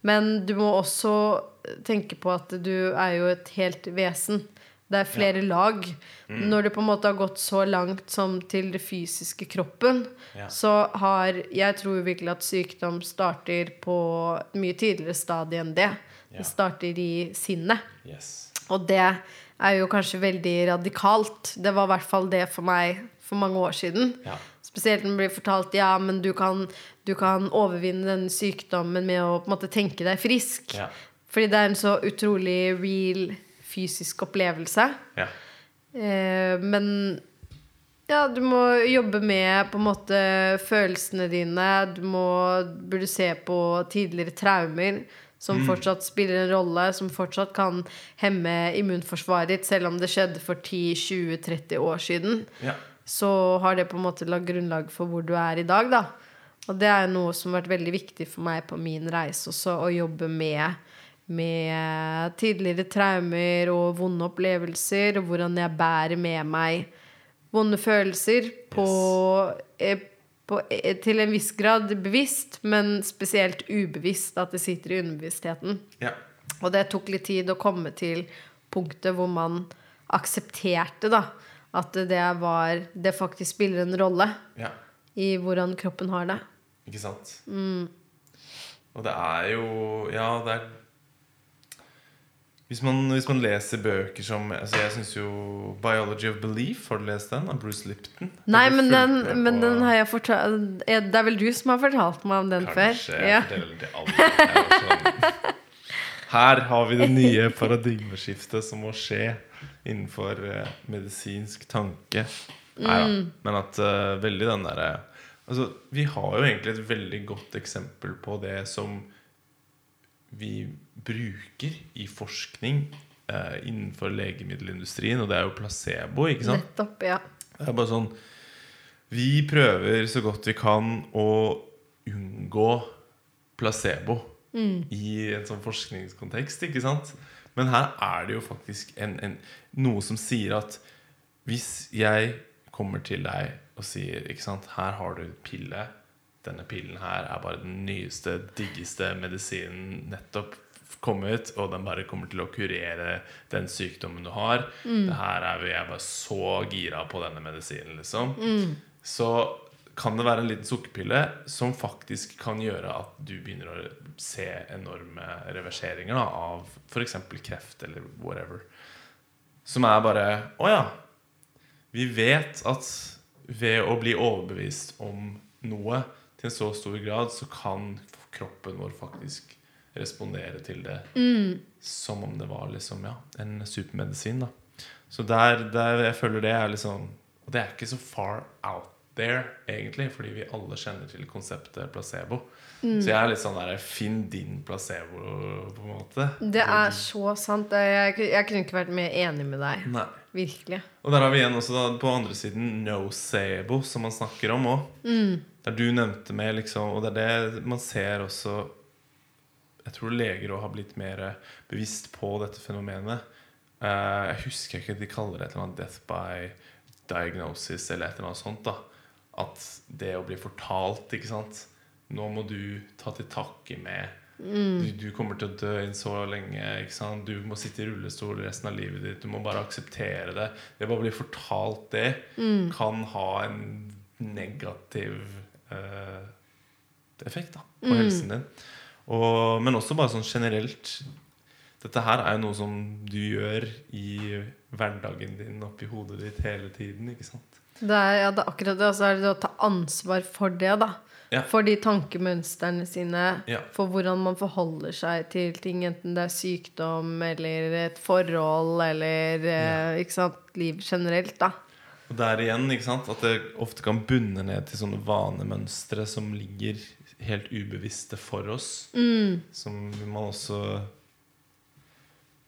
men du må også tenke på at du er jo et helt vesen. Det er flere lag. Når det på en måte har gått så langt som til det fysiske kroppen, Ja. så har Jeg tror virkelig at sykdom starter på et mye tidligere stadie enn det. Ja. Det starter i sinnet. Yes. Og det er jo kanskje veldig radikalt. Det var i hvert fall det for meg for mange år siden. Ja. Spesielt når det blir fortalt ja, men du kan, du kan overvinne den sykdommen med å måte tenke deg frisk. Ja. Fordi det er en så utrolig real fysisk opplevelse. Ja. Eh, men ja, du må jobbe med på en måte følelsene dine. Du må burde se på tidligere traumer som fortsatt spiller en rolle, som fortsatt kan hemme immunforsvaret ditt, selv om det skjedde for 10-20-30 år siden. ja. Så har det på en måte lagt grunnlag for hvor du er i dag, da. Og det er noe som har vært veldig viktig for meg på min reise også, å jobbe med med tidligere traumer og vonde opplevelser, og hvordan jeg bærer med meg vonde følelser på, eh, på, eh, til en viss grad bevisst, men spesielt ubevisst, at det sitter i underbevisstheten. ja. Og det tok litt tid å komme til punktet hvor man aksepterte da, at det var Det faktisk spiller en rolle ja. i hvordan kroppen har det. Ikke sant? Mm. Og det er jo Ja, det er hvis man, hvis man leser bøker som altså Jeg syns jo 'Biology of Belief', har du lest den? Av Bruce Lipton? Nei, men den, men den har jeg fortalt Det er vel du som har fortalt meg om den før? Kanskje jeg Ja. sånn, Her har vi det nye paradigmeskiftet som må skje innenfor eh, medisinsk tanke. Nei da. Mm. Men at uh, veldig den derre Altså, vi har jo egentlig et veldig godt eksempel på det som vi bruker i forskning eh, innenfor legemiddelindustrien, og det er jo placebo, ikke sant? Nettopp, ja. Det er bare sånn Vi prøver så godt vi kan å unngå placebo i en sånn forskningskontekst, ikke sant? Men her er det jo faktisk en, en, noe som sier at hvis jeg kommer til deg og sier ikke sant, Her har du en pille. Denne pillen her er bare den nyeste, diggeste medisinen nettopp kommet, og den bare kommer til å kurere den sykdommen du har. Det her er jo jeg bare så gira på denne medisinen, liksom. Så kan det være en liten sukkerpille som faktisk kan gjøre at du begynner å se enorme reverseringer da, av f.eks. kreft eller whatever. Som er bare Å ja. Vi vet at ved å bli overbevist om noe til en så stor grad, så kan kroppen vår faktisk respondere til det som om det var liksom, ja, en supermedisin. da Så der, der jeg føler det er liksom Og det er ikke så far out there, egentlig, fordi vi alle kjenner til konseptet placebo. Så jeg er litt sånn der Finn din placebo, på en måte. Det er så sant. Jeg, jeg kunne ikke vært mer enig med deg. Nei. Virkelig. Og der har vi igjen også da, på andre siden nocebo, som man snakker om òg. Der du nevnte med, liksom, og det er det man ser også Jeg tror leger har blitt mer bevisst på dette fenomenet. Uh, jeg husker ikke de kaller det et eller annet 'death by diagnosis' eller et eller annet sånt. da At det å bli fortalt, ikke sant Nå må du ta til takke med du, du kommer til å dø inn så lenge. Ikke sant? Du må sitte i rullestol resten av livet ditt. Du må bare akseptere det. Det bare å bli fortalt det kan ha en negativ uh, effekt da, på helsen din. Og, men også bare sånn generelt. Dette her er jo noe som du gjør i hverdagen din oppi hodet ditt hele tiden. ikke sant? Det er, ja, det er akkurat det. Og så er det å ta ansvar for det, da. Ja. For de tankemønstrene sine. Ja. For hvordan man forholder seg til ting. Enten det er sykdom eller et forhold eller eh, ikke sant, liv generelt, da. Og der igjen, ikke sant, at det ofte kan bunne ned til sånne vanemønstre som ligger helt ubevisste for oss. Som man også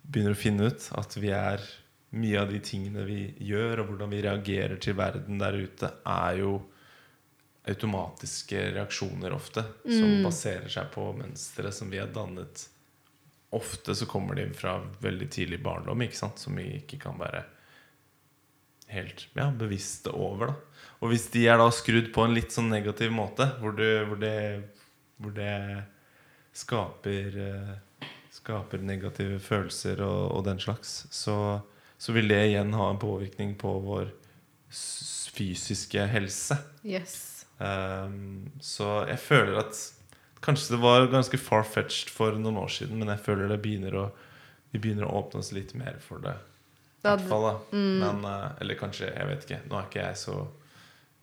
begynner å finne ut. At vi er Mye av de tingene vi gjør, og hvordan vi reagerer til verden der ute, er jo automatiske reaksjoner ofte. Som baserer seg på mønstre som vi har dannet. Ofte så kommer de fra veldig tidlig barndom, ikke sant? som vi ikke kan være helt ja, bevisste over. Da. Og hvis de er da skrudd på en litt sånn negativ måte, hvor det, hvor det, hvor det skaper, eh, skaper negative følelser og, og den slags, så, så vil det igjen ha en påvirkning på vår fysiske helse. Yes. Um, så jeg føler at Kanskje det var ganske far-fetched for noen år siden, men jeg føler det begynner å vi begynner å åpne oss litt mer for det. I hvert fall, da. Men, eh, eller kanskje, jeg vet ikke. Nå er ikke jeg så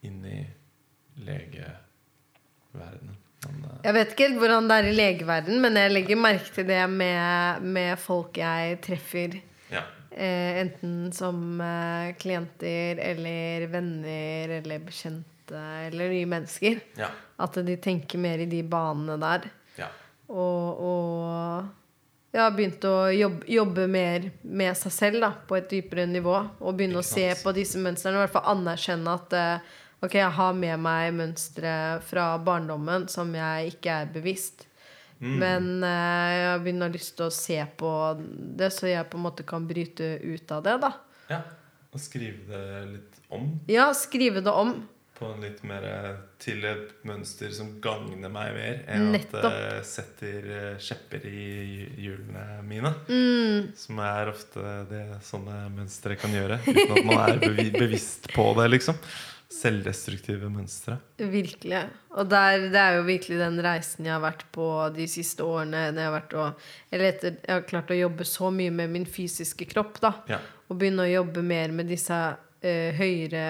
inne i legeverdenen. Jeg vet ikke helt hvordan det er i legeverdenen, men jeg legger merke til det med, med folk jeg treffer. ja. Eh, enten som eh, klienter eller venner eller bekjente eller nye mennesker. Ja. At de tenker mer i de banene der. ja. Og, og jeg har begynt å jobbe, jobbe mer med seg selv da, på et dypere nivå. Og begynne å se på disse mønstrene. Og i hvert fall anerkjenne at eh, ok, jeg har med meg mønstre fra barndommen som jeg ikke er bevisst. Mm. Men eh, jeg begynt å ha lyst til å se på det, så jeg på en måte kan bryte ut av det. da. ja. Og skrive det litt om Ja, skrive det om. på en litt mer eh, til et mønster som gagner meg mer, enn Nettopp. at det setter eh, kjepper i hjulene mine. Mm. Som er ofte det sånne mønstre kan gjøre, uten at man er bevisst på det, liksom. Selvdestruktive mønstre. Virkelig. Og der, det er jo virkelig den reisen jeg har vært på de siste årene. Jeg, har og, eller etter jeg har klart å jobbe så mye med min fysiske kropp. da Ja. Og begynne å jobbe mer med disse eh, høyere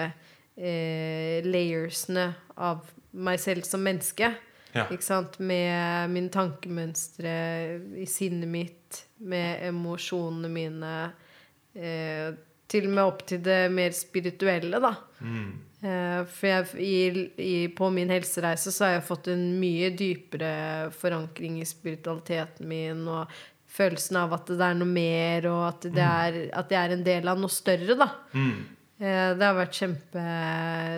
eh, layersene av meg selv som menneske. Ja. Ikke sant? Med mine tankemønstre i sinnet mitt, med emosjonene mine. Eh, til og med opp til det mer spirituelle, da. Mm. Eh, for jeg, i, i, på min helsereise så har jeg fått en mye dypere forankring i spiritualiteten min, og følelsen av at det er noe mer, og at, det er, at jeg er en del av noe større, da. Mm. Eh, det har vært kjempe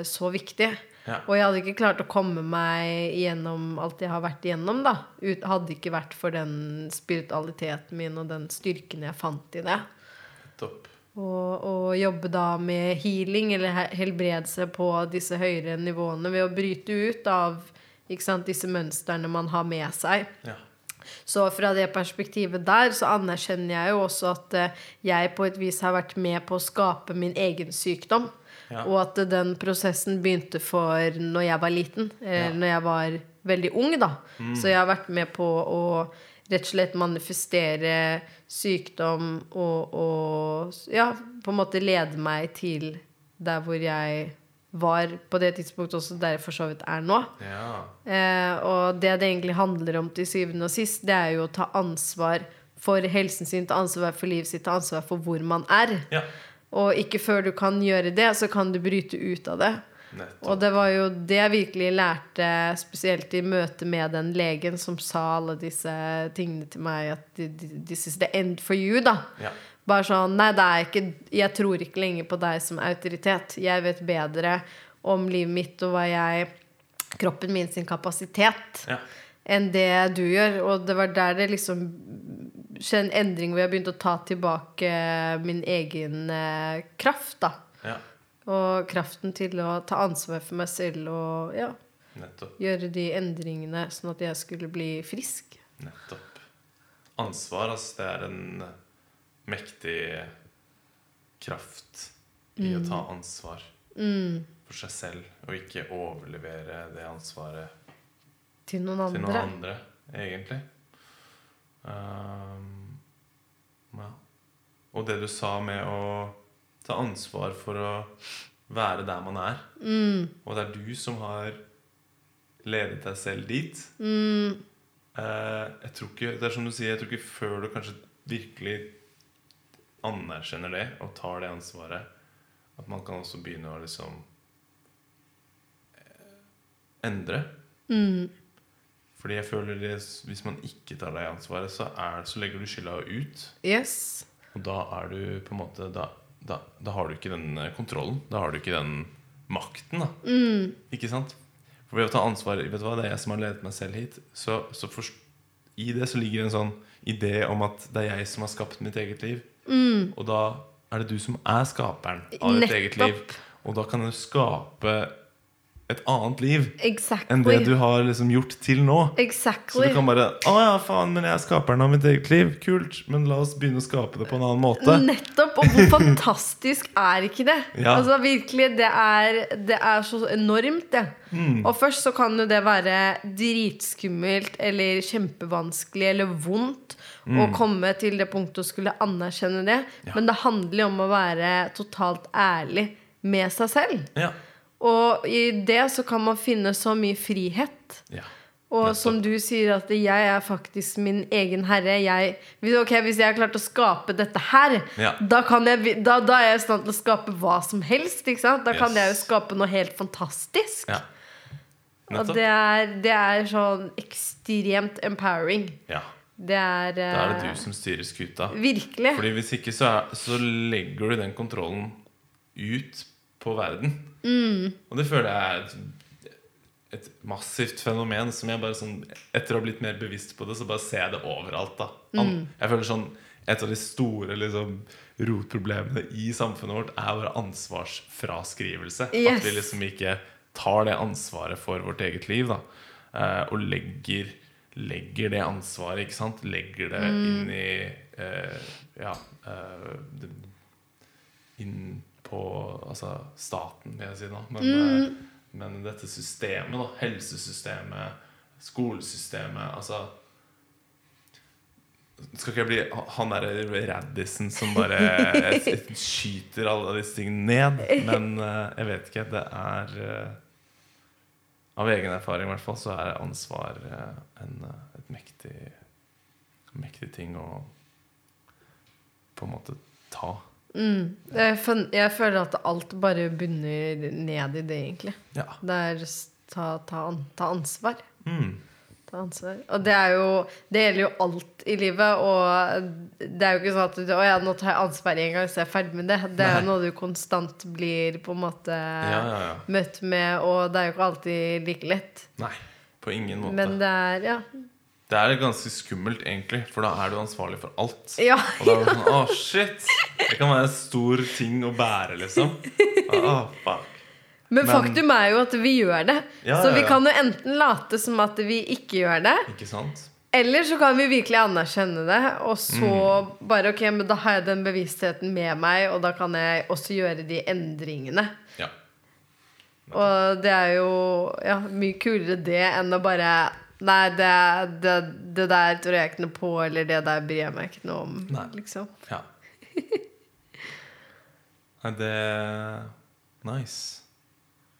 så viktig. Ja. Og jeg hadde ikke klart å komme meg gjennom alt jeg har vært igjennom, da. Hadde ikke vært for den spiritualiteten min og den styrken jeg fant i det. Topp. Og, og jobbe da med healing eller helbredelse på disse høyere nivåene ved å bryte ut av sant, disse mønstrene man har med seg. Ja. Så fra det perspektivet der så anerkjenner jeg jo også at eh, jeg på et vis har vært med på å skape min egen sykdom. Ja. Og at eh, den prosessen begynte for når jeg var liten, eller Ja. Mm. når jeg var veldig ung, da. Så jeg har vært med på å rett og slett manifestere sykdom og, og ja, på en måte lede meg til der hvor jeg var på det tidspunktet også der jeg for så vidt er nå. Ja. Eh, og det det egentlig handler om til syvende og sist, det er jo å ta ansvar for helsen sin, ta ansvar for livet sitt, ta ansvar for hvor man er. ja. Og ikke før du kan gjøre det, så kan du bryte ut av det. Nettopp. Og det var jo det jeg virkelig lærte, spesielt i møte med den legen som sa alle disse tingene til meg, at this is the end for you, da. Ja. Bare sånn Nei, det er ikke Jeg tror ikke lenger på deg som autoritet. Jeg vet bedre om livet mitt og hva jeg Kroppen min sin kapasitet Ja. enn det du gjør. Og det var der det liksom skjedde en endring hvor jeg begynte å ta tilbake min egen eh, kraft, da. Og kraften til å ta ansvar for meg selv og ja, Nettopp. gjøre de endringene sånn at jeg skulle bli frisk. Nettopp. Ansvar, altså. Det er en mektig kraft i å ta ansvar for seg selv, og ikke overlevere det ansvaret Til noen til andre. noen andre, egentlig. Um, ja. Og det du sa med å ta ansvar for å være der man er, og det er du som har ledet deg selv dit Eh, Jeg tror ikke, det er som du sier, jeg tror ikke før du kanskje virkelig anerkjenner det og tar det ansvaret, at man kan også begynne å liksom endre. endre. Fordi jeg føler det, hvis man ikke tar det ansvaret, så, er, så legger du skylda ut. Yes. Og da er du på en måte Da, da, da har du ikke den eh, kontrollen. Da har du ikke den makten, da. Ikke sant? For ved å ta ansvar Vet du hva, det er jeg som har ledet meg selv hit. Så, så for, i det så ligger en sånn idé om at det er jeg som har skapt mitt eget liv. Og da er det du som er skaperen av ditt eget liv. Og da kan du skape et annet liv Exactly. enn det du har liksom gjort til nå. Så du kan bare Å ja, faen, men jeg er skaperen av mitt eget liv. Kult. Men la oss begynne å skape det på en annen måte. Nettopp! Og hvor fantastisk er ikke det? Ja. Altså virkelig, det er, det er så enormt, det. Mm. Og først så kan jo det være dritskummelt eller kjempevanskelig eller vondt Mm. å komme til det punktet å skulle anerkjenne det. Men det handler jo om å være totalt ærlig med seg selv. Ja. Og i det så kan man finne så mye frihet. ja. Og som du sier, at jeg er faktisk min egen herre. Jeg, okay, ok, hvis jeg har klart å skape dette her, Ja. da, kan jeg, da, da er jeg i stand til å skape hva som helst. Da kan Yes. jeg jo skape noe helt fantastisk. ja. Og det er, det er sånn ekstremt empowering. Ja. Det er, Da er det eh, du som styrer skuta. Virkelig. Fordi hvis ikke så, er, så legger du den kontrollen ut på verden. Mm. Og det føler jeg er et, et massivt fenomen som jeg bare sånn Etter å ha blitt mer bevisst på det, så bare ser jeg det overalt. da Mm. Jeg føler sånn Et av de store liksom rotproblemene i samfunnet vårt er vår ansvarsfraskrivelse. Yes. At vi liksom ikke tar det ansvaret for vårt eget liv. da eh, Og legger, legger det ansvaret, ikke sant? Legger det inn i eh, Ja eh, Inn på altså staten, vil jeg si nå. Men, mm. men dette systemet, da. Helsesystemet, skolesystemet. Altså skal ikke jeg bli han derre Raddisen som bare skyter alle disse tingene ned. Men eh, jeg vet ikke. Det er eh, Av egen erfaring i hvert fall så er ansvar eh, en, eh, et mektig Mektig ting å på en måte ta. Jeg, jeg føler at alt bare bunner ned i det, egentlig. Ja. Det er ta, ta, ta ansvar. Mm. Ta ansvar. Og det er jo Det gjelder jo alt i livet. Og det er jo ikke sånn at du, Å ja, nå tar jeg ansvar en gang, så er jeg ferdig med det. Det er Nei. jo noe du konstant blir på en måte ja, ja. møtt med, og det er jo ikke alltid like lett. Nei, på ingen måte. Men det er Ja. Det er ganske skummelt, egentlig, for da er du ansvarlig for alt. Ja, Og da er det sånn Å, shit! Det kan være en stor ting å bære, liksom. Oh, fuck. Men, Men- faktum er jo at vi gjør det. Ja, så vi kan jo enten late som at vi ikke gjør det, Ikke sant? eller så kan vi virkelig anerkjenne det, og så Mm. bare Ok, men da har jeg den bevisstheten med meg, og da kan jeg også gjøre de endringene. Ja. Og det er jo ja, mye kulere det enn å bare Nei, det, det, det der tror jeg ikke noe på, eller det der bryr jeg meg ikke noe om. Nei. Liksom. ja. Nei, det Nice.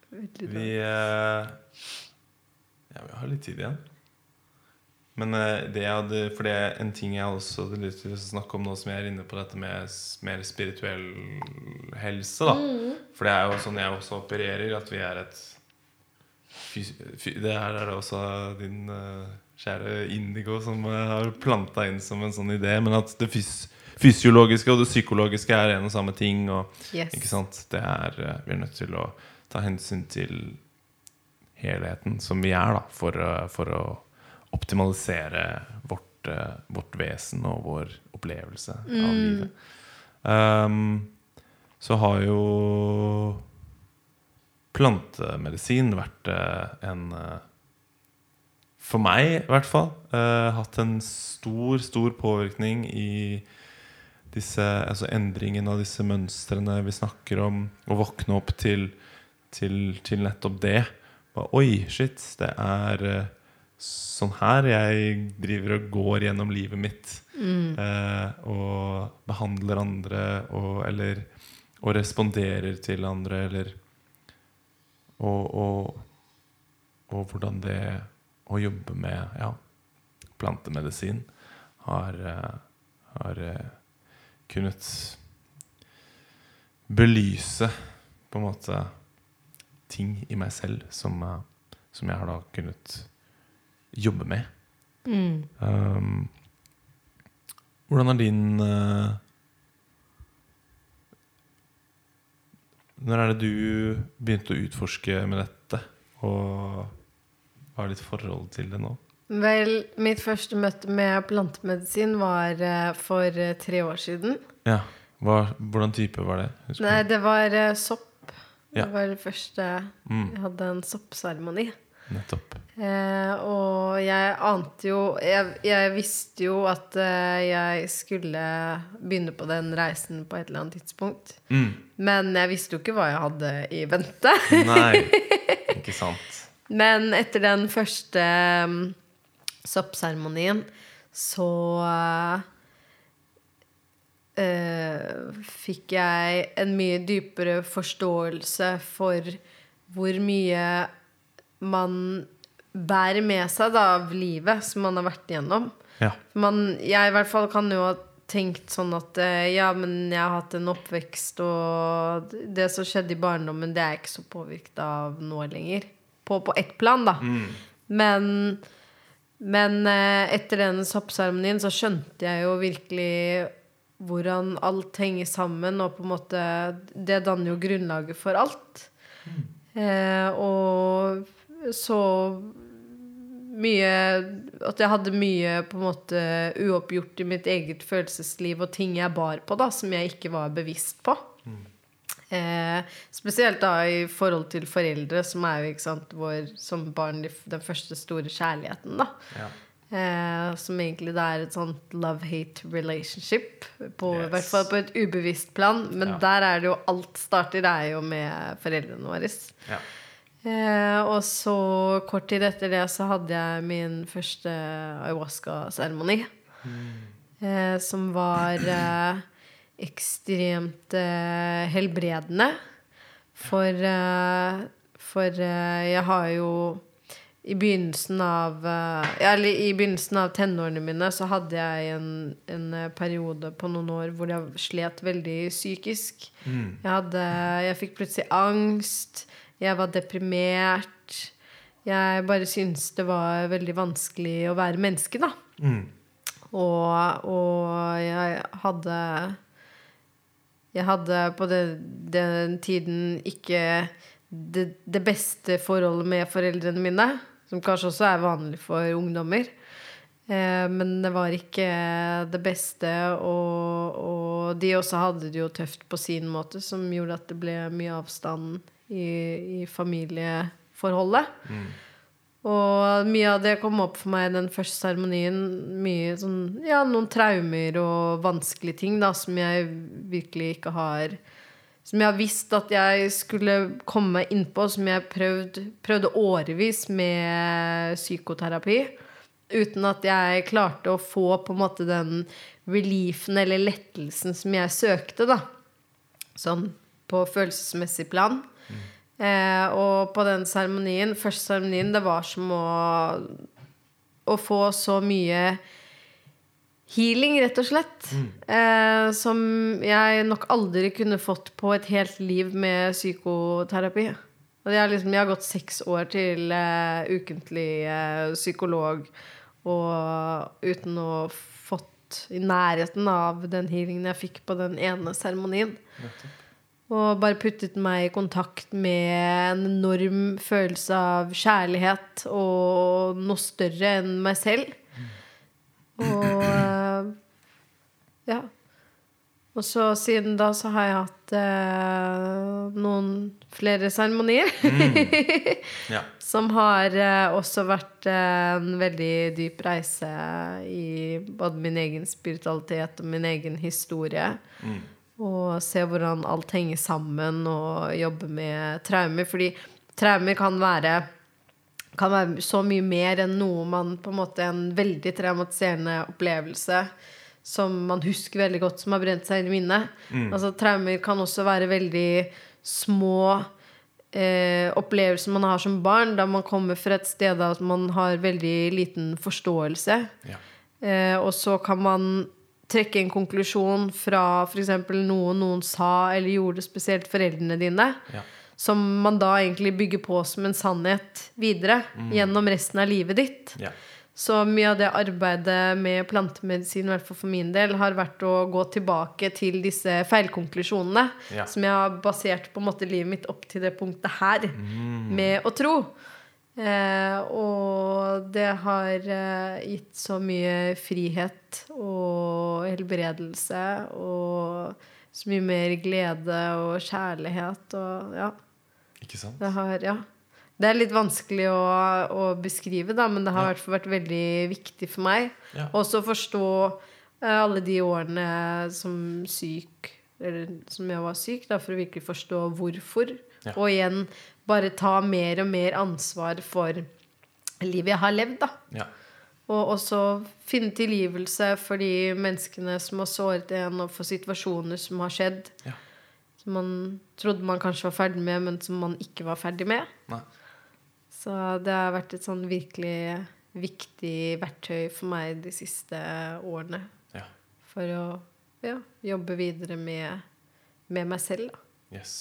Veldig Vi eh, Ja, vi har litt tid igjen. Men eh, det jeg hadde For det er en ting jeg også hadde lyst til å snakke om nå som jeg er inne på dette med mer spirituell helse, da. For det er jo sånn jeg også opererer, at vi er et fys fy Det her er det også din uh, kjære Indigo som uh, har planta inn som en sånn idé. Men at det fys fysiologiske og det psykologiske er en og samme ting. Og Yes. ikke sant? Det er, uh, vi er nødt til å ta hensyn til helheten som vi er, da, for, for å optimalisere vårt, vårt vesen og vår opplevelse av livet. Um, så har jo plantemedisin vært eh, en eh, For meg, i hvert fall, eh, hatt en stor, stor påvirkning i disse, altså endringen av disse mønstrene vi snakker om, å våkne opp til, til, til nettopp det. Bare, Oi, shit, det er sånn her jeg driver og går gjennom livet mitt. Eh, og behandler andre, og, eller og responderer til andre, eller og, og, og hvordan det å jobbe med ja, plantemedisin har, eh, har eh, kunnet belyse på en måte ting i meg selv som, eh, som jeg har da kunnet jobbe med. Mm. Um, hvordan har din eh, Når er det du begynte å utforske med dette? Og hva er ditt forhold til det nå? Vel, mitt første møte med plantemedisin var eh, for eh, tre år siden. Ja, hva, Hvordan type var det? Husker Nei, det var eh, sopp. Ja. Det var det første Mm, Jeg hadde en soppseremoni. Nettopp. Eh, og jeg ante jo jeg, jeg visste jo at eh, jeg skulle begynne på den reisen på et eller annet tidspunkt. Mm. Men jeg visste jo ikke hva jeg hadde i vente. Nei, ikke sant. Men etter den første um, soppseremonien så uh, fikk jeg en mye dypere forståelse for hvor mye man bærer med seg da, av livet som man har vært igjennom. Ja. Man, jeg i hvert fall kan jo ha tenkt sånn at eh, ja, men jeg har hatt en oppvekst, og det som skjedde i barndommen, det er jeg ikke så påvirket av nå lenger. På, på ett plan, da. Men, men eh, etter den soppseremonien så skjønte jeg jo virkelig hvordan alt henger sammen, og på en måte Det danner jo grunnlaget for alt. Eh, og så mye At jeg hadde mye på en måte uoppgjort i mitt eget følelsesliv og ting jeg bar på, da, som jeg ikke var bevisst på. Eh, spesielt da i forhold til foreldre, som er jo ikke sant, vår, som barn den første store kjærligheten. da Ja. Eh, som egentlig det er et sånt love-hate relationship. På, I Yes. hvert fall på et ubevisst plan. Men Ja. der er det jo alt starter, det er jo med foreldrene våre. Ja. Eh, og så kort tid etter det så hadde jeg min første ayahuasca-seremoni. Eh, som var eh, ekstremt eh, helbredende. For, eh, for eh, jeg har jo i begynnelsen av eller I begynnelsen av tenårene mine så hadde jeg en, en periode på noen år hvor jeg slet veldig psykisk. Jeg, hadde, jeg fikk plutselig angst. Jeg var deprimert. Jeg bare syntes det var veldig vanskelig å være menneske, da. Mm. Og, og jeg hadde Jeg hadde på det, den tiden ikke det, det beste forholdet med foreldrene mine. Som kanskje også er vanlig for ungdommer. Eh, men det var ikke det beste, og, og de også hadde det jo tøft på sin måte, som gjorde at det ble mye avstand i, i familieforholdet. Og mye av det kom opp for meg i den første seremonien. Mye sånn, ja, noen traumer og vanskelige ting da, som jeg virkelig ikke har Som jeg har visst at jeg skulle komme innpå, som jeg prøvd, prøvde årevis med psykoterapi. Uten at jeg klarte å få på en måte den reliefen eller lettelsen som jeg søkte, da. Sånn på følelsesmessig plan. Eh, og på den seremonien, første seremonien, det var som å, å få så mye healing, rett og slett. Eh, som jeg nok aldri kunne fått på et helt liv med psykoterapi. Og jeg, liksom, jeg har gått seks år til eh, ukentlig eh, psykolog og uten å fått i nærheten av den healingen jeg fikk på den ene seremonien. Og bare puttet meg i kontakt med en enorm følelse av kjærlighet og noe større enn meg selv. Og eh, ja. Og så siden da så har jeg hatt eh, noen flere seremonier. Ja. Som har eh, også vært eh, en veldig dyp reise i både min egen spiritualitet og min egen historie. Og se hvordan alt henger sammen, og jobbe med traumer. Fordi traumer kan være kan være så mye mer enn noe man på en måte En veldig traumatiserende opplevelse som man husker veldig godt, som har brent seg inn i minnet. Altså, traumer kan også være veldig små eh, opplevelser man har som barn, da man kommer fra et sted der man har veldig liten forståelse. Ja. Eh, og så kan man trekke en konklusjon fra f.eks. noe noen sa eller gjorde, spesielt foreldrene dine, Ja. som man da egentlig bygger på som en sannhet videre gjennom resten av livet ditt. Ja. Så mye av det arbeidet med plantemedisin, i hvert fall for min del, har vært å gå tilbake til disse feilkonklusjonene Ja. som jeg har basert på en måte livet mitt opp til det punktet her, med å tro. Eh, og det har eh, gitt så mye frihet og helbredelse og så mye mer glede og kjærlighet og ja. Ikke sant? Det har, ja. Det er litt vanskelig å, å beskrive, da, men det har i Ja. hvert fall vært veldig viktig for meg. Ja. Også forstå eh, alle de årene som syk, eller som jeg var syk, da, for å virkelig forstå hvorfor. Ja. Og igjen bare ta mer og mer ansvar for livet jeg har levd, da. Ja. Og også finne tilgivelse for de menneskene som har såret en, og for situasjoner som har skjedd. Ja. Som man trodde man kanskje var ferdig med, men som man ikke var ferdig med. Nei. Så det har vært et sånn virkelig viktig verktøy for meg de siste årene. Ja. For å ja, jobbe videre med, med meg selv, da. Yes.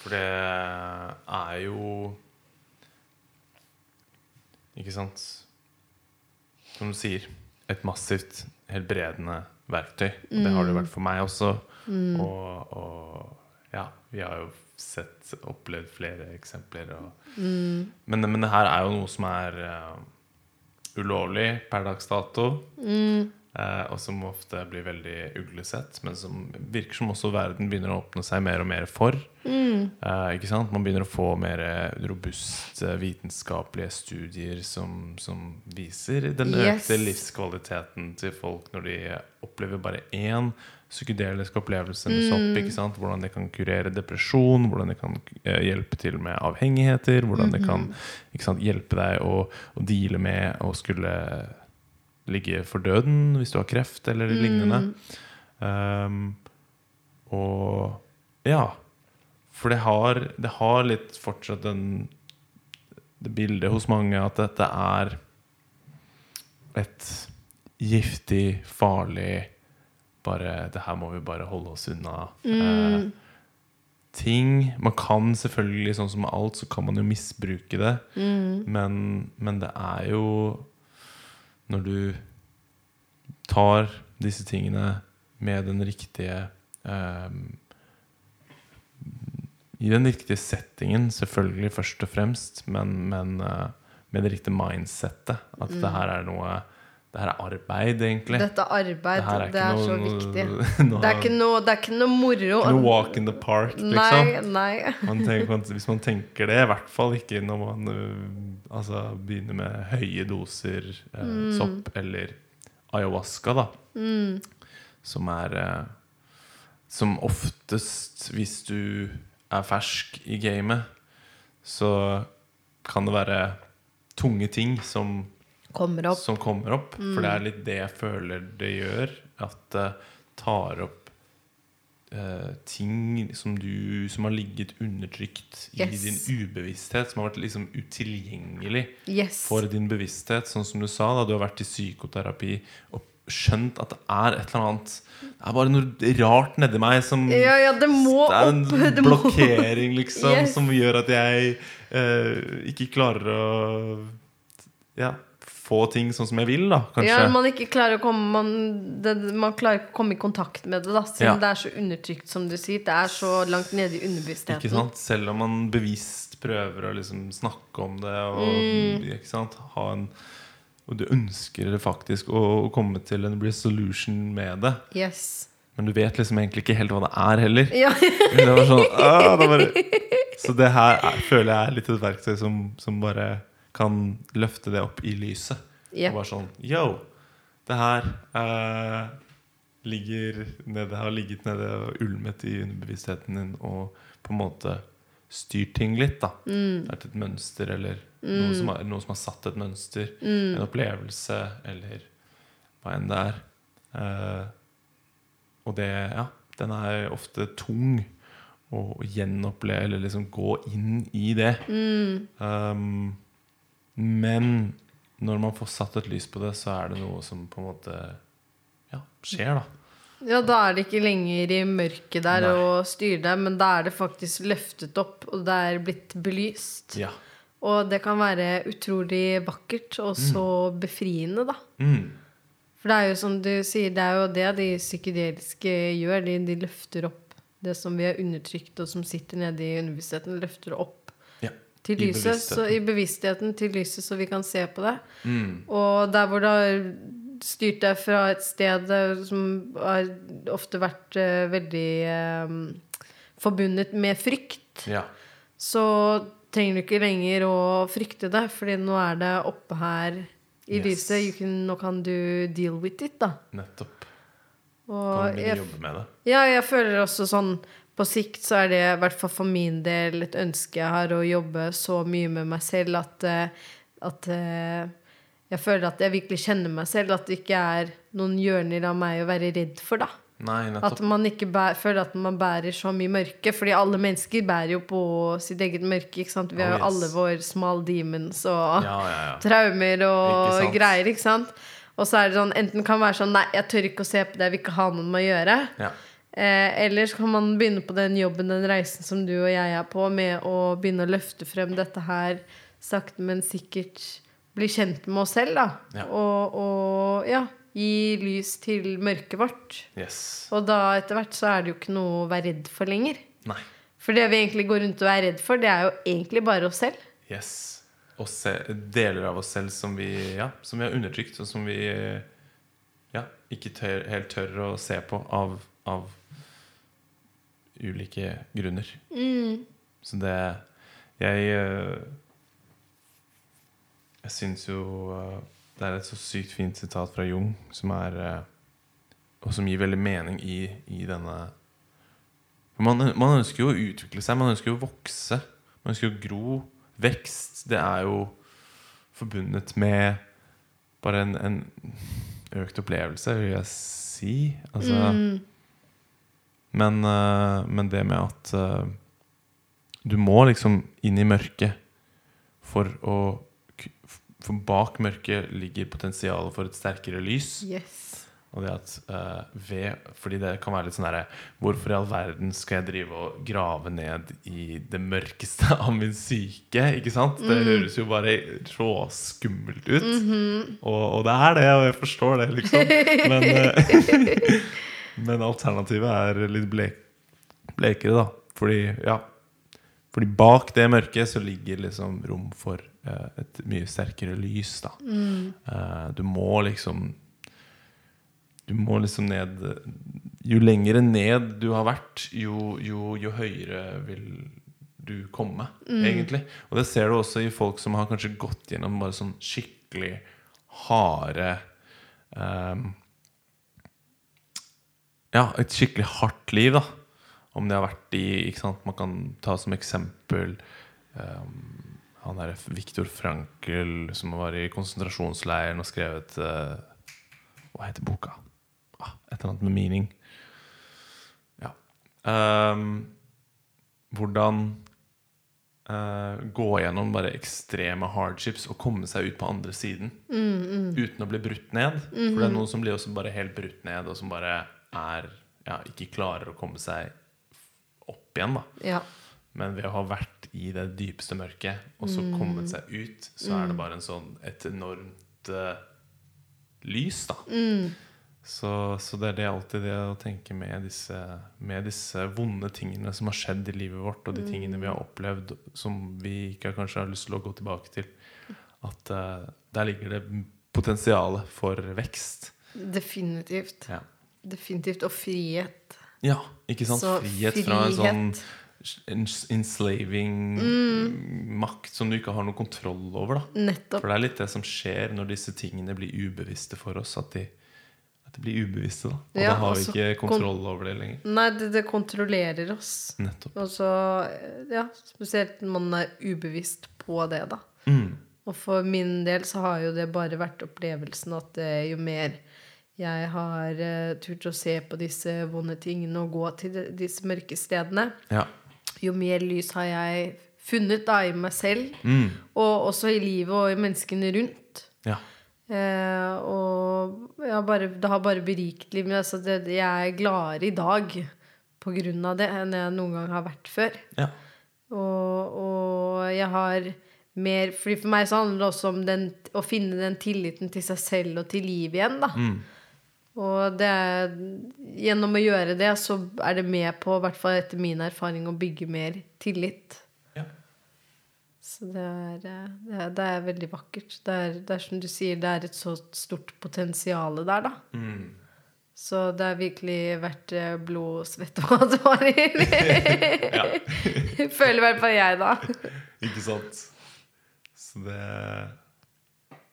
For det er jo Ikke sant? Som du sier, et massivt helbredende verktøy. Og det har det vært for meg også. Og, og ja, vi har jo sett, opplevd flere eksempler. Og, men, men det her er jo noe som er uh, ulovlig per dags dato. Eh, og som ofte blir veldig uglesett, men som virker som også verden begynner å åpne seg mer og mer for. Eh, ikke sant? Man begynner å få mer robuste vitenskapelige studier som, som viser den Yes. økte livskvaliteten til folk når de opplever bare én psykedelisk opplevelse med sopp. ikke sant? Hvordan det kan kurere depresjon, hvordan det kan eh, hjelpe til med avhengigheter, hvordan det kan ikke sant, hjelpe deg å, å deale med å skulle ligge for døden hvis du har kreft eller lignende. Um, og ja. For det har, det har litt fortsatt den, det bildet hos mange at dette er et giftig, farlig Bare Det her må vi bare holde oss unna. Eh, ting Man kan selvfølgelig, sånn som alt, så kan man jo misbruke det. Men, men det er jo Når du tar disse tingene med den riktige eh, I den riktige settingen, selvfølgelig først og fremst, men, men eh, med det riktige mindsettet. At det her er noe Det her er arbeid, egentlig. Dette arbeid, Det er det er ikke så viktig. noe- Det er ikke noe, det er ikke noe moro. Ikke noe walk in the park, liksom. Nei, nei. Man tenker, hvis man tenker det, i hvert fall ikke når man altså, begynner med høye doser øh, sopp eller ayahuasca, da. Som er eh, Som oftest, hvis du er fersk i gamet, så kan det være tunge ting som Kommer opp. som kommer opp. For det er litt det jeg føler det gjør. At det tar opp eh, ting som du Som har ligget undertrykt i din ubevissthet, som har vært liksom utilgjengelig Yes. for din bevissthet. Sånn som du sa, da du har vært i psykoterapi og skjønt at det er et eller annet Det er bare noe rart nedi meg som Ja, ja, det er en opp. Blokkering, liksom, Yes. som gjør at jeg eh, ikke klarer å ja, få ting sånn som jeg vil, da, kanskje. Ja, man ikke klarer å komme man, det, man klarer ikke å komme i kontakt med det, da, siden Ja. det er så undertrykt, som du sier. Det er så langt nede i underbevisstheten. Ikke sant? Selv om man bevisst prøver å liksom snakke om det og Mm. ikke sant? ha en Og du ønsker det faktisk å, å komme til en resolution med det. Yes. Men du vet liksom egentlig ikke helt hva det er heller. Ja. Det var sånn, det bare... Så det her er, føler jeg er litt et verktøy som, som bare kan løfte det opp i lyset. Yeah. Og bare sånn Yo, det her eh, ligger nede, har ligget nede og ulmet i underbevisstheten din og på en måte styrt ting litt. da Mm. Vært et mønster eller noe, som har, noe som har satt et mønster. Mm. En opplevelse eller hva enn det er. Eh, og det, ja, den er ofte tung å gjenoppleve eller liksom gå inn i det. Mm. Um, men når man får satt et lys på det, så er det noe som på en måte ja, skjer, da. Ja, da er det ikke lenger i mørket der Nei. og styrer deg, men da er det faktisk løftet opp, og det er blitt belyst. Ja. Og det kan være utrolig vakkert og så befriende, da. Mm. For det er jo som du sier, det er jo det de psykedeliske gjør. De, de løfter opp det som vi har undertrykt, og som sitter nede i underbevisstheten, løfter opp ja. lyset, I så, i bevisstheten til lyset, så vi kan se på det. Mm. Og der hvor det har styrt deg fra et sted som har ofte vært uh, veldig uh, forbundet med frykt, ja. så trenger du ikke lenger å frykte det, fordi nå er det oppe her i Yes. lyset. You can, nå kan du deal with it, da. Nettopp. Og Kan begynne å jobbe med det. ja, jeg føler også sånn På sikt så er det i hvert fall for min del et ønske jeg har å jobbe så mye med meg selv at, eh, at eh, jeg føler at jeg virkelig kjenner meg selv. At det ikke er noen hjørner av meg å være redd for, da. Nei, At man ikke bærer, føler at man bærer så mye mørke. Fordi alle mennesker bærer jo på sitt eget mørke. Vi har Oh, jo yes. alle våre small demons og Ja, ja, ja. traumer og Ikke greier. ikke sant? Og så er det sånn, enten kan være sånn Nei, jeg tør ikke å se på det, jeg vil ikke ha noe med å gjøre. ja. Eh, eller så kan man begynne på den jobben, den reisen som du og jeg er på, med å begynne å løfte frem dette her sakte, men sikkert. Bli kjent med oss selv, da. Ja. Og, og ja, gi lys til mørket vårt. Yes. Og da etter hvert så er det jo ikke noe å være redd for lenger. Nei. For det vi egentlig går rundt og er redd for, det er jo egentlig bare oss selv. Yes. Se, deler av oss selv som vi, ja, som vi har undertrykt, og som vi ja, ikke tør, helt tør å se på av, av ulike grunner. Så det Jeg eh, Jeg syns jo eh, det er et så sykt fint sitat fra Jung som er eh, Og som gir veldig mening i, i denne man, man ønsker jo å utvikle seg, man ønsker jo å vokse. Man ønsker jo å gro. Vekst, det er jo forbundet med bare en, en økt opplevelse, vil jeg si. Altså, men, eh, men det med at eh, du må liksom inn i mørket for å For bak mørket ligger potensialet for et sterkere lys. Yes. Og det at uh, ved, Fordi det kan være litt sånn herre Hvorfor i all verden skal jeg drive og grave ned i det mørkeste av min syke? Ikke sant? Det høres jo bare råskummelt ut. og, og det er det, og jeg forstår det, liksom. Men, eh, men alternativet er litt blek, blekere, da. Fordi, ja Fordi bak det mørket så ligger liksom rom for eh, et mye sterkere lys, da. Eh, du må liksom du må liksom ned Jo lengre ned du har vært, jo, jo, jo høyere vil du komme, egentlig. Og det ser du også i folk som har kanskje gått gjennom bare sånn skikkelig harde ehm, Ja, et skikkelig hardt liv, da. Om det har vært i ikke sant? Man kan ta som eksempel um, han derre Viktor Frankel som var i konsentrasjonsleiren og skrevet uh, Hva heter boka? Ah, et eller annet med meaning. Ja. Um, hvordan uh, gå gjennom bare ekstreme hardships og komme seg ut på andre siden uten å bli brutt ned. For det er noen som blir også bare helt brutt ned, og som bare er ja, ikke klarer å komme seg opp igjen. da Ja. Men ved å ha vært i det dypeste mørket, og så kommet seg ut, så er det bare en sånn, et enormt uh, lys, da. Så, så det er det alltid det å tenke med disse, med disse vonde tingene som har skjedd i livet vårt, og de tingene vi har opplevd som vi ikke kanskje har lyst til å gå tilbake til. At uh, der ligger det potensial for vekst. Definitivt. Ja, Definitivt. Og frihet. ja ikke sant? Så frihet fra en sånn enslaving mm. makt som du ikke har noe kontroll over. da Nettopp. For det er litt det som skjer når disse tingene blir ubevisste for oss. At de, at de blir ubevisste. da Og Ja, da har vi altså, ikke kontroll over det lenger. Nei, det, det kontrollerer oss. Nettopp. Og så, ja, spesielt når man er ubevisst på det, da. Mm. Og for min del så har jo det bare vært opplevelsen at eh, jo mer jeg har uh, turt å se på disse vonde tingene og gå til de, disse mørke stedene, Ja. jo mer lys har jeg funnet da i meg selv, Mm. og også i livet og i menneskene rundt. ja. Uh, og bare, det har bare beriket livet mitt. Altså det, jeg er gladere i dag på grunn av det enn jeg noen gang har vært før. ja. Og, og jeg har mer for meg så handler det også om den, å finne den tilliten til seg selv og til livet igjen, da. Mm. Og det gjennom å gjøre det, så er det med på, i hvert fall etter min erfaring, å bygge mer tillit. ja. Så det er, eh, det er, det er veldig vakkert. Det er, det er som du sier, det er et så stort potensial der, da. Mm. Så det har virkelig vært eh, blod, svette og advarer. Føler i hvert fall jeg, da. Ikke sant? Så det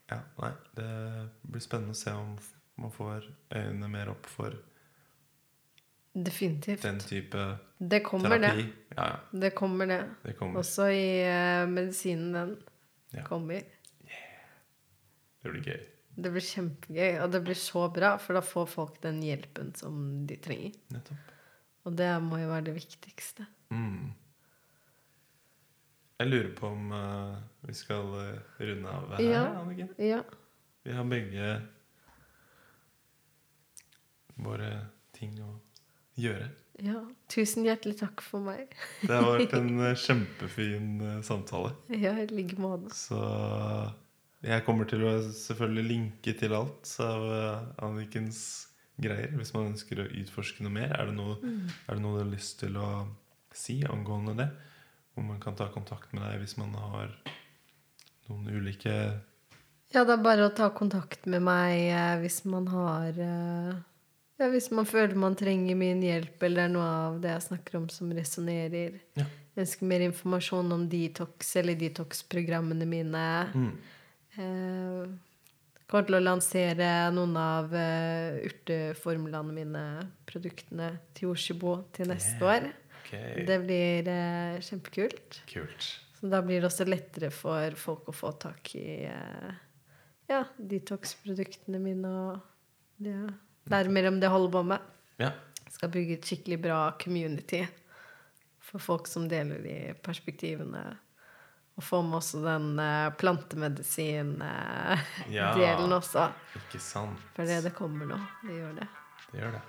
Ja, nei. Det blir spennende å se om man får øynene mer opp for Definitivt. den type Det kommer, terapi. det. Ja, ja. Det kommer, det. Det kommer. Også i uh, medisinen den Ja. kommer. Det blir gøy. Det blir kjempegøy, og det blir så bra, for da får folk den hjelpen som de trenger. Nettopp. Og det må jo være det viktigste. Mm. Jeg lurer på om uh, vi skal eh, runde av her, Ja. Anniken. Ja. Vi har begge våre ting å gjøre. ja. Tusen hjertelig takk for meg. Det har vært en eh, kjempefin eh, samtale. Ja, i like måte. Så jeg kommer til å selvfølgelig linke til alt av eh, Annikens greier hvis man ønsker å utforske noe mer. Er det noe, er det noe du har lyst til å si angående det? Hvor man kan ta kontakt med deg hvis man har noen ulike Ja, det er bare å ta kontakt med meg eh, hvis man har eh, Ja, hvis man føler man trenger min hjelp, eller det er noe av det jeg snakker om som resonnerer. Ja. Ønsker mer informasjon om detox eller detox-programmene mine. mm. Eh, kommer til å lansere noen av uh, urteformlene mine, produktene, til Oshibo til neste år. Okay. Det blir uh, kjempekult. kult. Så da blir det også lettere for folk å få tak i uh, ja, detox-produktene mine og det, lære mer om det jeg holder på med. Ja. Skal bygge et skikkelig bra community for folk som deler de perspektivene. Og få med også den eh, plantemedisin-delen Ja. også. Ikke sant? For det, det kommer nå. Det gjør det. Det gjør det.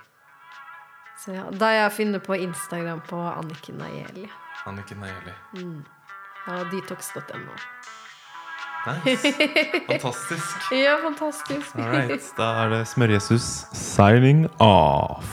Så ja, Da jeg finner på Instagram på Anniken Aieli. Anniken Aieli. Ja, detox.no. Nice. Fantastisk. ja, fantastisk. All right. Da er det Smørjesus signing off.